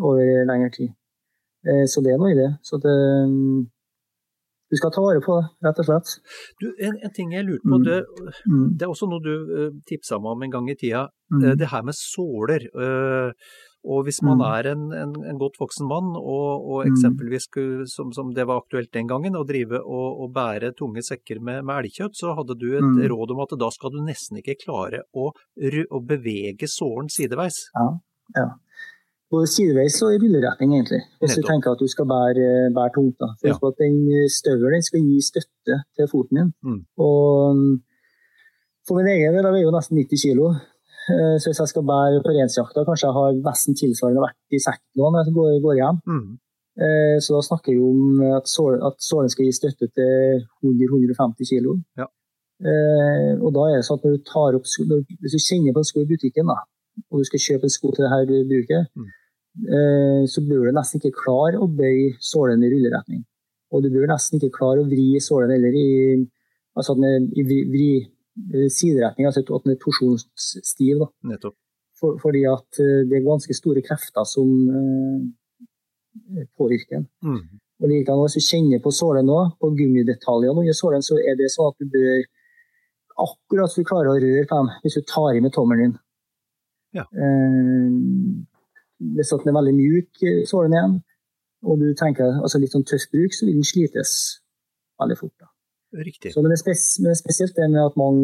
over lengre tid. Eh, Så det er noe i det. Så det mm, Du skal ta vare på det, rett og slett. Du, en, en ting jeg lurte på, Mm. det, Mm. det er også noe du uh, tipsa meg om en gang i tida. Mm. Eh, det her med såler. eh, og hvis man Mm. er en, en, en godt voksen mann, og, og Mm. eksempelvis som, som det var aktuelt den gangen, å drive og, og bære tunge sekker med, med elgkjøtt, så hadde du et Mm. råd om at da skal du nesten ikke klare å, å bevege såren sideveis. Ja, ja. Både sideveis og i rulleretning, egentlig. Hvis Nettopp. du tenker at du skal bære, bære tungt. da. For Ja. at den støvelen skal gi støtte til foten din. Mm. Og mm, for min egen del, jeg veier jo nesten 90 kilo. Eh, Så hvis jeg skal bære på reinsjakta, kanskje jeg har nesten tilsvarende vekt i sekken nå når jeg går, går hjem. Mm. Eh, Så da snakker vi om at sål, at sålen skal gi støtte til 100-150 kilo. Ja. Eh, og da er det sånn at når du tar opp sko, Hvis du kjenner på en sko i butikken, da, og du skal kjøpe en sko til det her bruket, Mm. så bør du nesten ikke klare å bøye sålen i rulleretning. Og du bør nesten ikke klare å vri sålen heller i, altså i vri, sideretning, altså at den er torsjonsstiv. da. Nettopp. For, fordi at eh, det er ganske store krefter som eh, påvirker den. Mm. Og likedan hvis du kjenner på sålen nå, på gummidetaljene under sålen, så er det sånn at du bør akkurat så du klarer å røre på dem hvis du tar i med tommelen din. Ja. Eh, hvis den er veldig mjuk, eh, sålen igjen, og du tenker altså litt sånn tøff bruk, så vil den slites veldig fort. da. Riktig. Så, men, det spes, men det er spesielt det med at man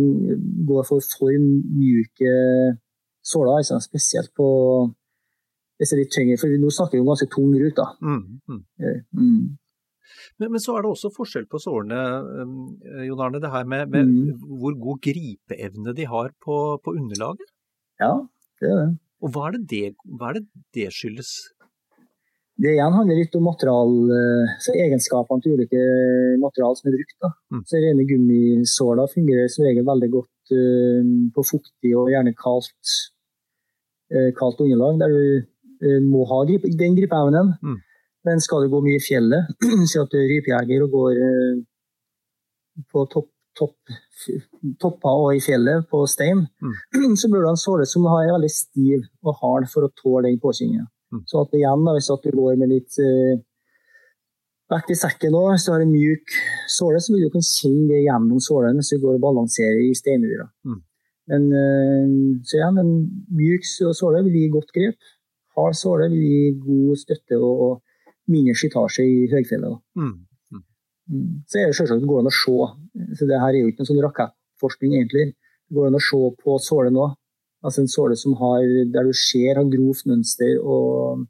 går for for myke såler, altså, spesielt på hvis det er litt tyngre, for nå snakker vi om ganske tung rut. da. Mm. Mm. Eh, Mm. Men, men så er det også forskjell på sårene, um, Jon Arne. Det her med, med Mm. hvor god gripeevne de har på, på underlaget. Ja, det er det. Og hva er det det, hva er det, det skyldes? Det igjen handler litt om material, så egenskapene til ulike materialer som er brukt. Da. Mm. Så Rene gummisåler fungerer som regel veldig godt uh, på fuktig og gjerne kaldt, uh, kaldt underlag, der du uh, må ha grip, den gripeevnen. Mm. Men skal du gå mye i fjellet, si at du er rypejeger og går på topp, topp, topper og i fjellet på stein, Mm. så bør du ha en såle som er veldig stiv og hard for å tåle den påkjenninga. Mm. Så at igjen, da, hvis at du går med litt uh, vekt i sekken nå, så har en mjuk såle, så vil du kunne kjenne det gjennom sålen hvis du går og balanserer i steinura. Mm. Men uh, så igjen, en mjuk såle vil gi godt grep. Hard såle vil gi god støtte og, og mindre slitasje i høgfjellet. da. Mm. Mm. Så er det selvsagt går an å se. Så det her er jo ikke noen sånn rakettforskning, egentlig. Det går an å se på såle nå. Altså en såle som har, der du ser har grovt mønster og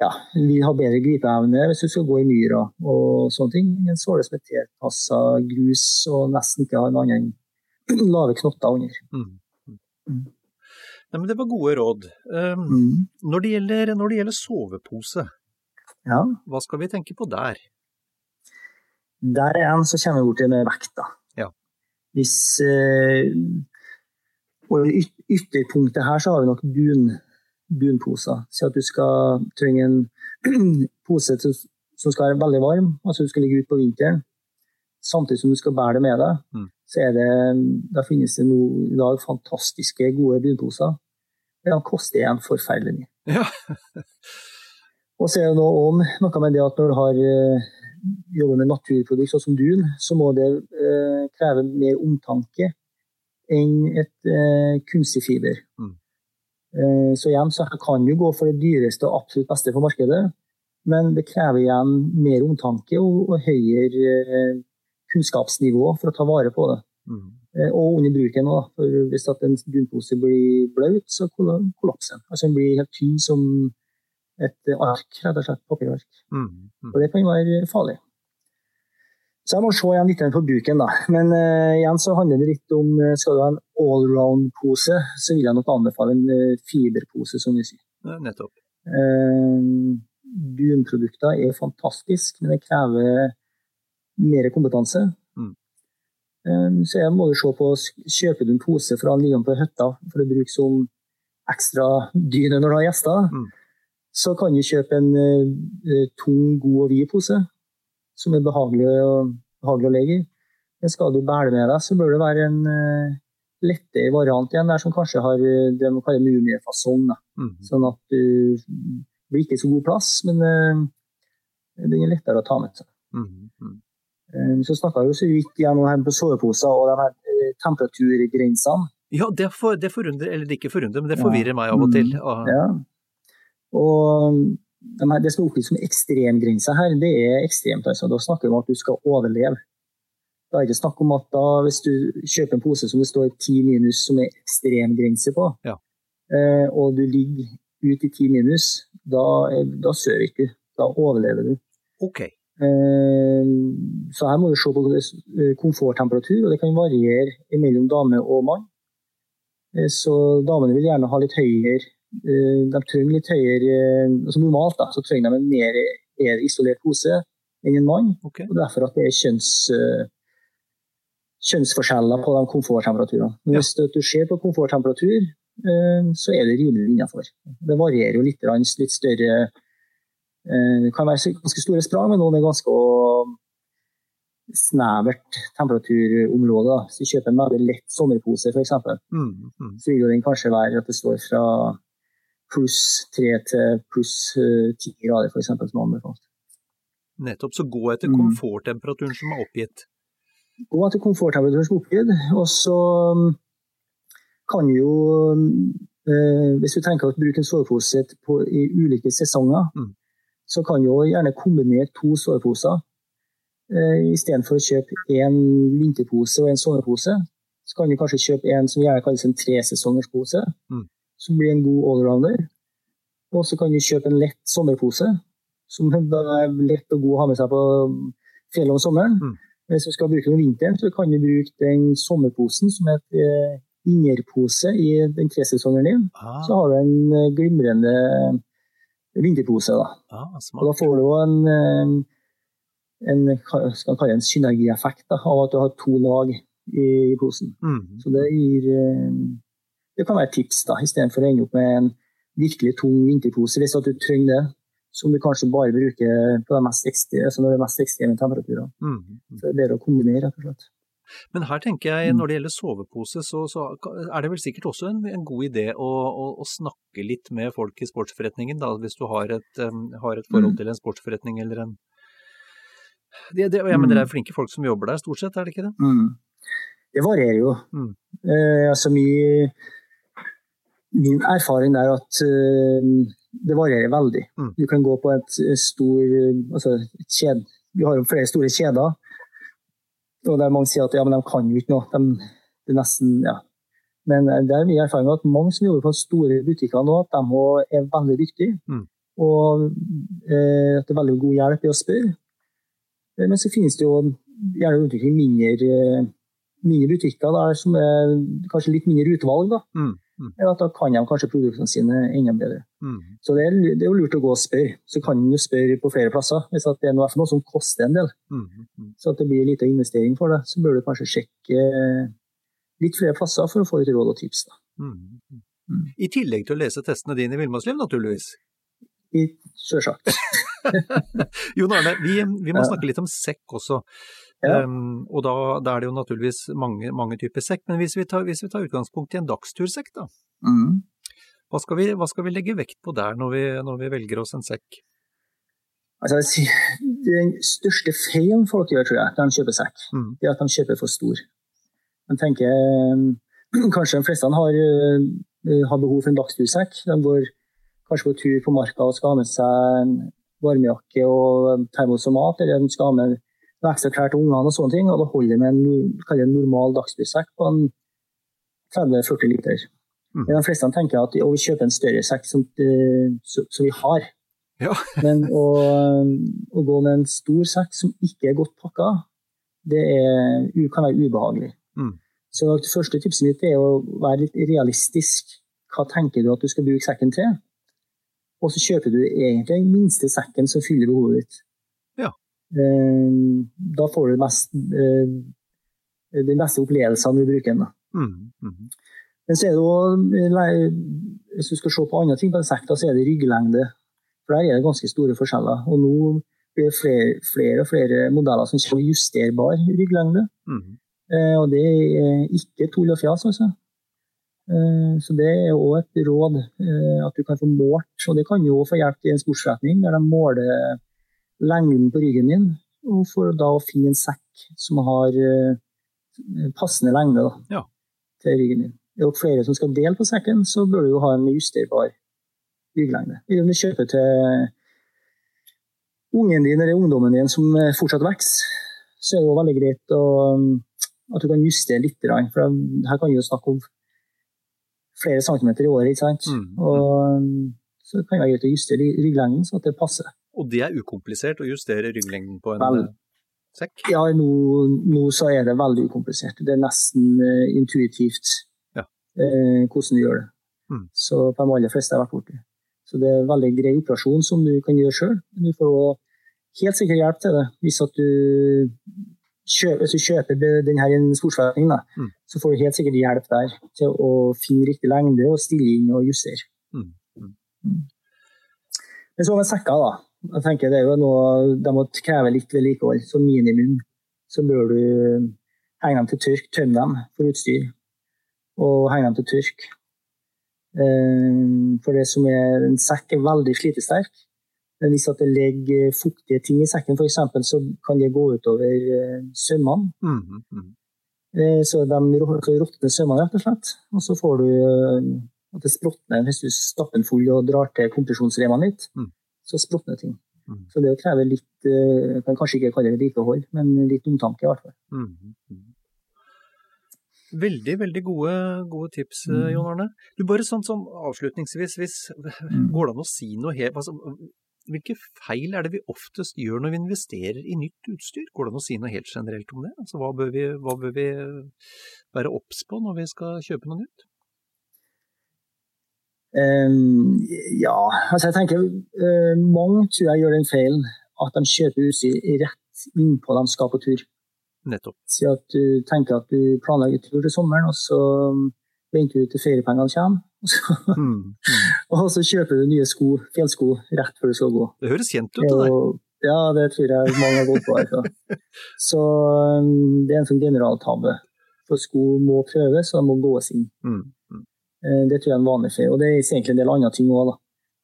ja, vil ha bedre gripeevne hvis du skal gå i myra og sånne ting. En såle som er tilpassa grus og nesten ikke har noen annen lave knotter under. Mm. Mm. Nei, men det var gode råd. Um, Mm. når, det gjelder, når det gjelder sovepose, Ja. hva skal vi tenke på der? Der igjen så kommer vi bort til med vekta. Ja. Hvis eh, Og i ytterpunktet her så har vi nok dun, dunposer. Si at du skal trenge en pose til, som skal være veldig varm, altså du skal ligge ute på vinteren. Samtidig som du skal bære det med deg. Mm. Så er det, da finnes det nå i dag fantastiske, gode dunposer. Men de koster igjen forferdelig mye. Ja. Og så er det noe, om, noe med det at når du har eh, jobber med naturprodukt sånn som dun, så må det eh, kreve mer omtanke enn et eh, kunstig fiber. Mm. Eh, så igjen så kan jo gå for det dyreste og absolutt beste for markedet, men det krever igjen mer omtanke og, og høyere eh, kunnskapsnivå for å ta vare på det. Mm. Eh, og under bruken òg. For hvis en dunpose blir blaut, så kollapser den. Altså den blir helt tynn som et ark, rett og slett. Papirark. Mm. Mm. Og det kan være farlig. Så jeg må se igjen litt på bruken, da. Men uh, igjen så handler det litt om uh, Skal du ha en allround-pose, så vil jeg nok anbefale en uh, fiberpose, som vi sier. Ja, Nettopp. Uh, Dunprodukter er fantastisk, men det krever mer kompetanse. Mm. Uh, så jeg må jo se på Kjøper du en pose fra en liggende på hytta for å bruke som ekstra dyne når du har gjester, Mm. så kan du kjøpe en tung, god og vid pose som er behagelig, å- behagelig å legge i. Men skal du bære med deg, så bør det være en uh, lettere variant igjen, der som kanskje har eh, det man kaller mumiefasong. Mm. Sånn at du blir ikke så god plass, men uh, den er lettere å ta med seg. Mm. Eh, Så snakka vi så vidt gjennom her på soveposer og de her eh, temperaturgrensene. Ja, det, for, det forundrer, eller det ikke forundrer, men det forvirrer meg av og til. Mm. Ah, Ja. Og de her, det som er oppgitt som ekstremgrenser her, det er ekstremt. altså. Da snakker vi om at du skal overleve. Da er det ikke snakk om at da, hvis du kjøper en pose som det står 10 minus, som er ekstremgrense på, Ja. eh, og du ligger ut i 10 minus, da, da sør ikke du. Da overlever du. Ok. Eh, Så her må du se på eh, komforttemperatur, og det kan variere mellom dame og mann. Så damene vil gjerne ha litt høyere De trenger litt høyere eh, altså Normalt da, så trenger de en mer mer isolert pose enn en mann. Okay. og Derfor at det er kjønns, eh, kjønnsforskjeller på de komforttemperaturene. Men Ja. Hvis du- ser på komforttemperatur, eh, så er det rimelig innenfor. Det varierer jo litt, litt større eh, Det kan være ganske store sprang, men noen er ganske snevert temperaturområde. Hvis du kjøper en veldig lett sommerpose, f.eks., Mm. Mm. så vil den kanskje være at det står fra pluss tre til pluss eh, ti grader, f.eks., som anbefalt. Nettopp. Så gå etter Mm. komforttemperaturen som er oppgitt. Gå etter komforttemperaturen som er oppgitt, og så mm, kan jo eh, Hvis du tenker å bruke en sovepose i ulike sesonger, Mm. så kan du gjerne kombinere to soveposer. Eh, Istedenfor å kjøpe én vinterpose og en sommerpose, så kan du kanskje kjøpe en som gjerne kalles en tresesongerspose, Mm. Som blir en god allrounder. Og så kan du kjøpe en lett sommerpose, som da er lett og god å ha med seg på fjellet om sommeren. Mm. Hvis du skal bruke den om vinteren, så kan du bruke den sommerposen som heter eh, innerpose i den tresesongen din. Ah. Så har du en eh, glimrende vinterpose. Da. Ah, Og da får du jo en, eh, en, en synergieffekt da, av at du har to lag i, posen. Mm. Så det gir Det kan være et tips, da, istedenfor å ende opp med en virkelig tung vinterpose hvis at du trenger det. Som du kanskje bare bruker på de mest ekstreme, altså når det er mest ekstreme temperaturer. Mm. Mm. Så det er bedre å kombinere, rett og slett. Men her tenker jeg, Mm. når det gjelder sovepose, så, så er det vel sikkert også en, en god idé å, å, å snakke litt med folk i sportsforretningen, da, hvis du har et, um, har et forhold Mm. til en sportsforretning eller en det, det, jeg mener, Det er flinke folk som jobber der, stort sett, er det ikke det? Mm. Det varierer jo. Mm. Eh, altså mi, min erfaring er at eh, det varierer veldig. Mm. Du kan gå på et stor altså et kjed, Vi har jo flere store kjeder. Og der mange sier at ja, men de kan jo ikke noe. De, det er nesten, ja. Men eh, det er min erfaring at mange som jobber på store butikker nå, at de er veldig dyktige. Mm. Og eh, at det er veldig god hjelp i å spørre. Eh, Men så finnes det jo gjerne utvikling mindre, eh, mindre butikker der som er kanskje litt mindre utvalg. Da. Mm. Mm. At da kan de kanskje produktene sine enda bedre. Mm. Så det er, det er jo lurt å gå og spørre. Så kan en jo spørre på flere plasser. Hvis det er noe, noe som koster en del, Mm. Så at det blir litt av investering for det, så bør du kanskje sjekke litt flere plasser for å få litt råd og tips. Mm. Mm. I tillegg til å lese testene dine i Villmarksliv, naturligvis. I, selvsagt. Jon Arne, vi, vi må Ja. snakke litt om sekk også. Ja. Um, og da, da er det jo naturligvis mange, mange typer sekk. Men hvis vi, tar, hvis vi tar utgangspunkt i en dagstursekk, da. Mm. Hva skal, vi, hva skal vi legge vekt på der når vi, når vi velger oss en sekk? Altså, den største feilen folk gjør, tror jeg, når de kjøper sekk, Mm. det er at de kjøper for stor. De tenker eh, kanskje de fleste har, eh, har behov for en dagstursekk. De går kanskje på tur på marka og skal ha med seg en varmejakke og termos og mat, eller de skal ha med noe ekstra klær til ungene og sånne ting. Og da holder det med en, en normal dagstursekk på 30-40 liter. Mm. Men de fleste tenker at vi kjøper en større sekk som, eh, så, så vi har. Ja. Men å, å gå med en stor sekk som ikke er godt pakka, det er, kan være ubehagelig. Mm. Så det første tipset mitt er å være litt realistisk. Hva tenker du at du skal bruke sekken til? Og så kjøper du egentlig den minste sekken som fyller behovet ditt. Eh, Da får du mest, eh, den beste opplevelsen du bruker den. Mm. Mm. Men så er det også, hvis du skal se på andre ting på en sekk, så er det rygglengde. For der er det ganske store forskjeller. Og nå blir det flere, flere og flere modeller som kommer justerbar rygglengde. Mm. Eh, og det er ikke tull og fjas, altså. Eh, så det er òg et råd eh, at du kan få målt, og det kan òg få hjelp i en sportsretning der de måler lengden på ryggen din, og for da å finne en sekk som har eh, passende lengde da, Ja. til ryggen din. Er det flere som skal dele på sekken, så bør du jo ha en justerbar rygglengde. Eller om du kjøper til ungen din eller ungdommen din som eh, fortsatt vokser, så er det jo veldig greit å, at du kan justere litt. For her kan vi jo snakke om flere centimeter i året. ikke sant? Mm. Og så kan det være greit å justere rygglengden så at det passer. Og det er ukomplisert å justere rygglengden på en Vel. eh, sekk? Ja, nå, nå så er det veldig ukomplisert. Det er nesten uh, intuitivt Ja. uh, hvordan du gjør det. Mm. Så på de aller fleste har jeg vært borti. Så det er en veldig grei operasjon som du kan gjøre sjøl. Du får helt sikkert hjelp til det hvis, du kjøper, hvis du kjøper denne den i en sportsforretning. Mm. Så får du helt sikkert hjelp der til å finne riktig lengde og stille inn og justere. Mm. Mm. Mm. Men så med sekker, da. Jeg tenker det er jo noe, De må kreve litt vedlikehold. Som minimum så bør du henge dem til tørk, tømme dem for utstyr. Og henge dem til tørk. Eh, For det som er en sekk, er veldig slitesterk. Men hvis at det ligger fuktige ting i sekken, f.eks., så kan det gå utover eh, sømmene. Mm. Mm. Så de råtner sømmene, rett og slett. Og så får du at det språtner hvis du stapper den full og drar til kompresjonsremene litt. Mm. Så språtner ting. Mm. Så det krever litt eh, Jeg kan kanskje ikke kalle det vedlikehold, men litt omtanke, i hvert fall. Mm. Mm. Veldig, veldig gode, gode tips, eh, Mm. Jon Arne. Du, bare sånn som avslutningsvis, hvis, Mm. går det an å si noe helt altså, Hvilke feil er det vi oftest gjør når vi investerer i nytt utstyr? Går det an å si noe helt generelt om det? Altså, hva, bør vi, hva bør vi være obs på når vi skal kjøpe noe nytt? Um, ja, altså jeg tenker uh, Mange tror jeg gjør den feilen at de kjøper utstyr rett innpå de skal på tur. Nettopp. Si at du tenker at du planlegger tur til sommeren, og så venter du til feriepengene kommer. Og så, Mm. Mm. og så kjøper du nye sko, fjellsko rett før du skal gå. Det høres kjent ut, det der. Ja, det tror jeg mange har gått på. Altså. Så um, det er en sånn generaltabbe. For sko må prøves, og de må gås inn. Mm. Eh, Det tror jeg er en vanlig feil. Og det er egentlig en del andre ting òg.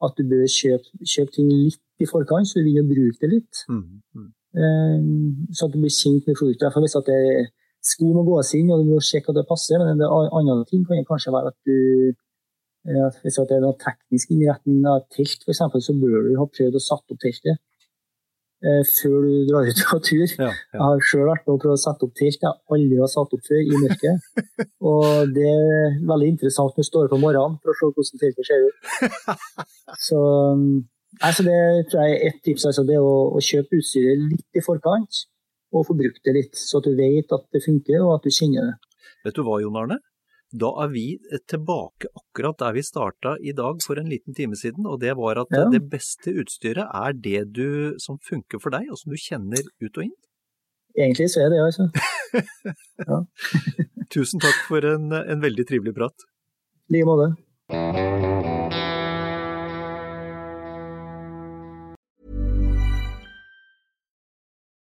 At du bør kjøpe, kjøpe ting litt i forkant, så du begynner å bruke det litt. Mm. Mm. Eh, Så at du blir kjent med produktet. For hvis at det sko må gås inn, og du må sjekke at det passer, men det andre ting kan kanskje være at du eh, at Hvis at det er noen teknisk innretning av telt, f.eks., så bør du ha prøvd å satt opp teltet før du drar ut på tur. Ja, Jeg har sjøl vært med å prøve å sette opp telt jeg aldri har satt opp før i mørket. Og det er veldig interessant når du står opp om morgenen for å se hvordan teltet ser ut. Så, altså det tror jeg er ett tips. Altså det å, å kjøpe utstyret litt i forkant, og få brukt det litt, så at du vet at det funker og at du kjenner det. Vet du hva, Jon Arne? Da er vi tilbake akkurat der vi starta i dag for en liten time siden, og det var at Ja. det beste utstyret er det du, som funker for deg, og som du kjenner ut og inn. Egentlig så er det, altså. Tusen takk for en, en veldig trivelig prat. I like måte.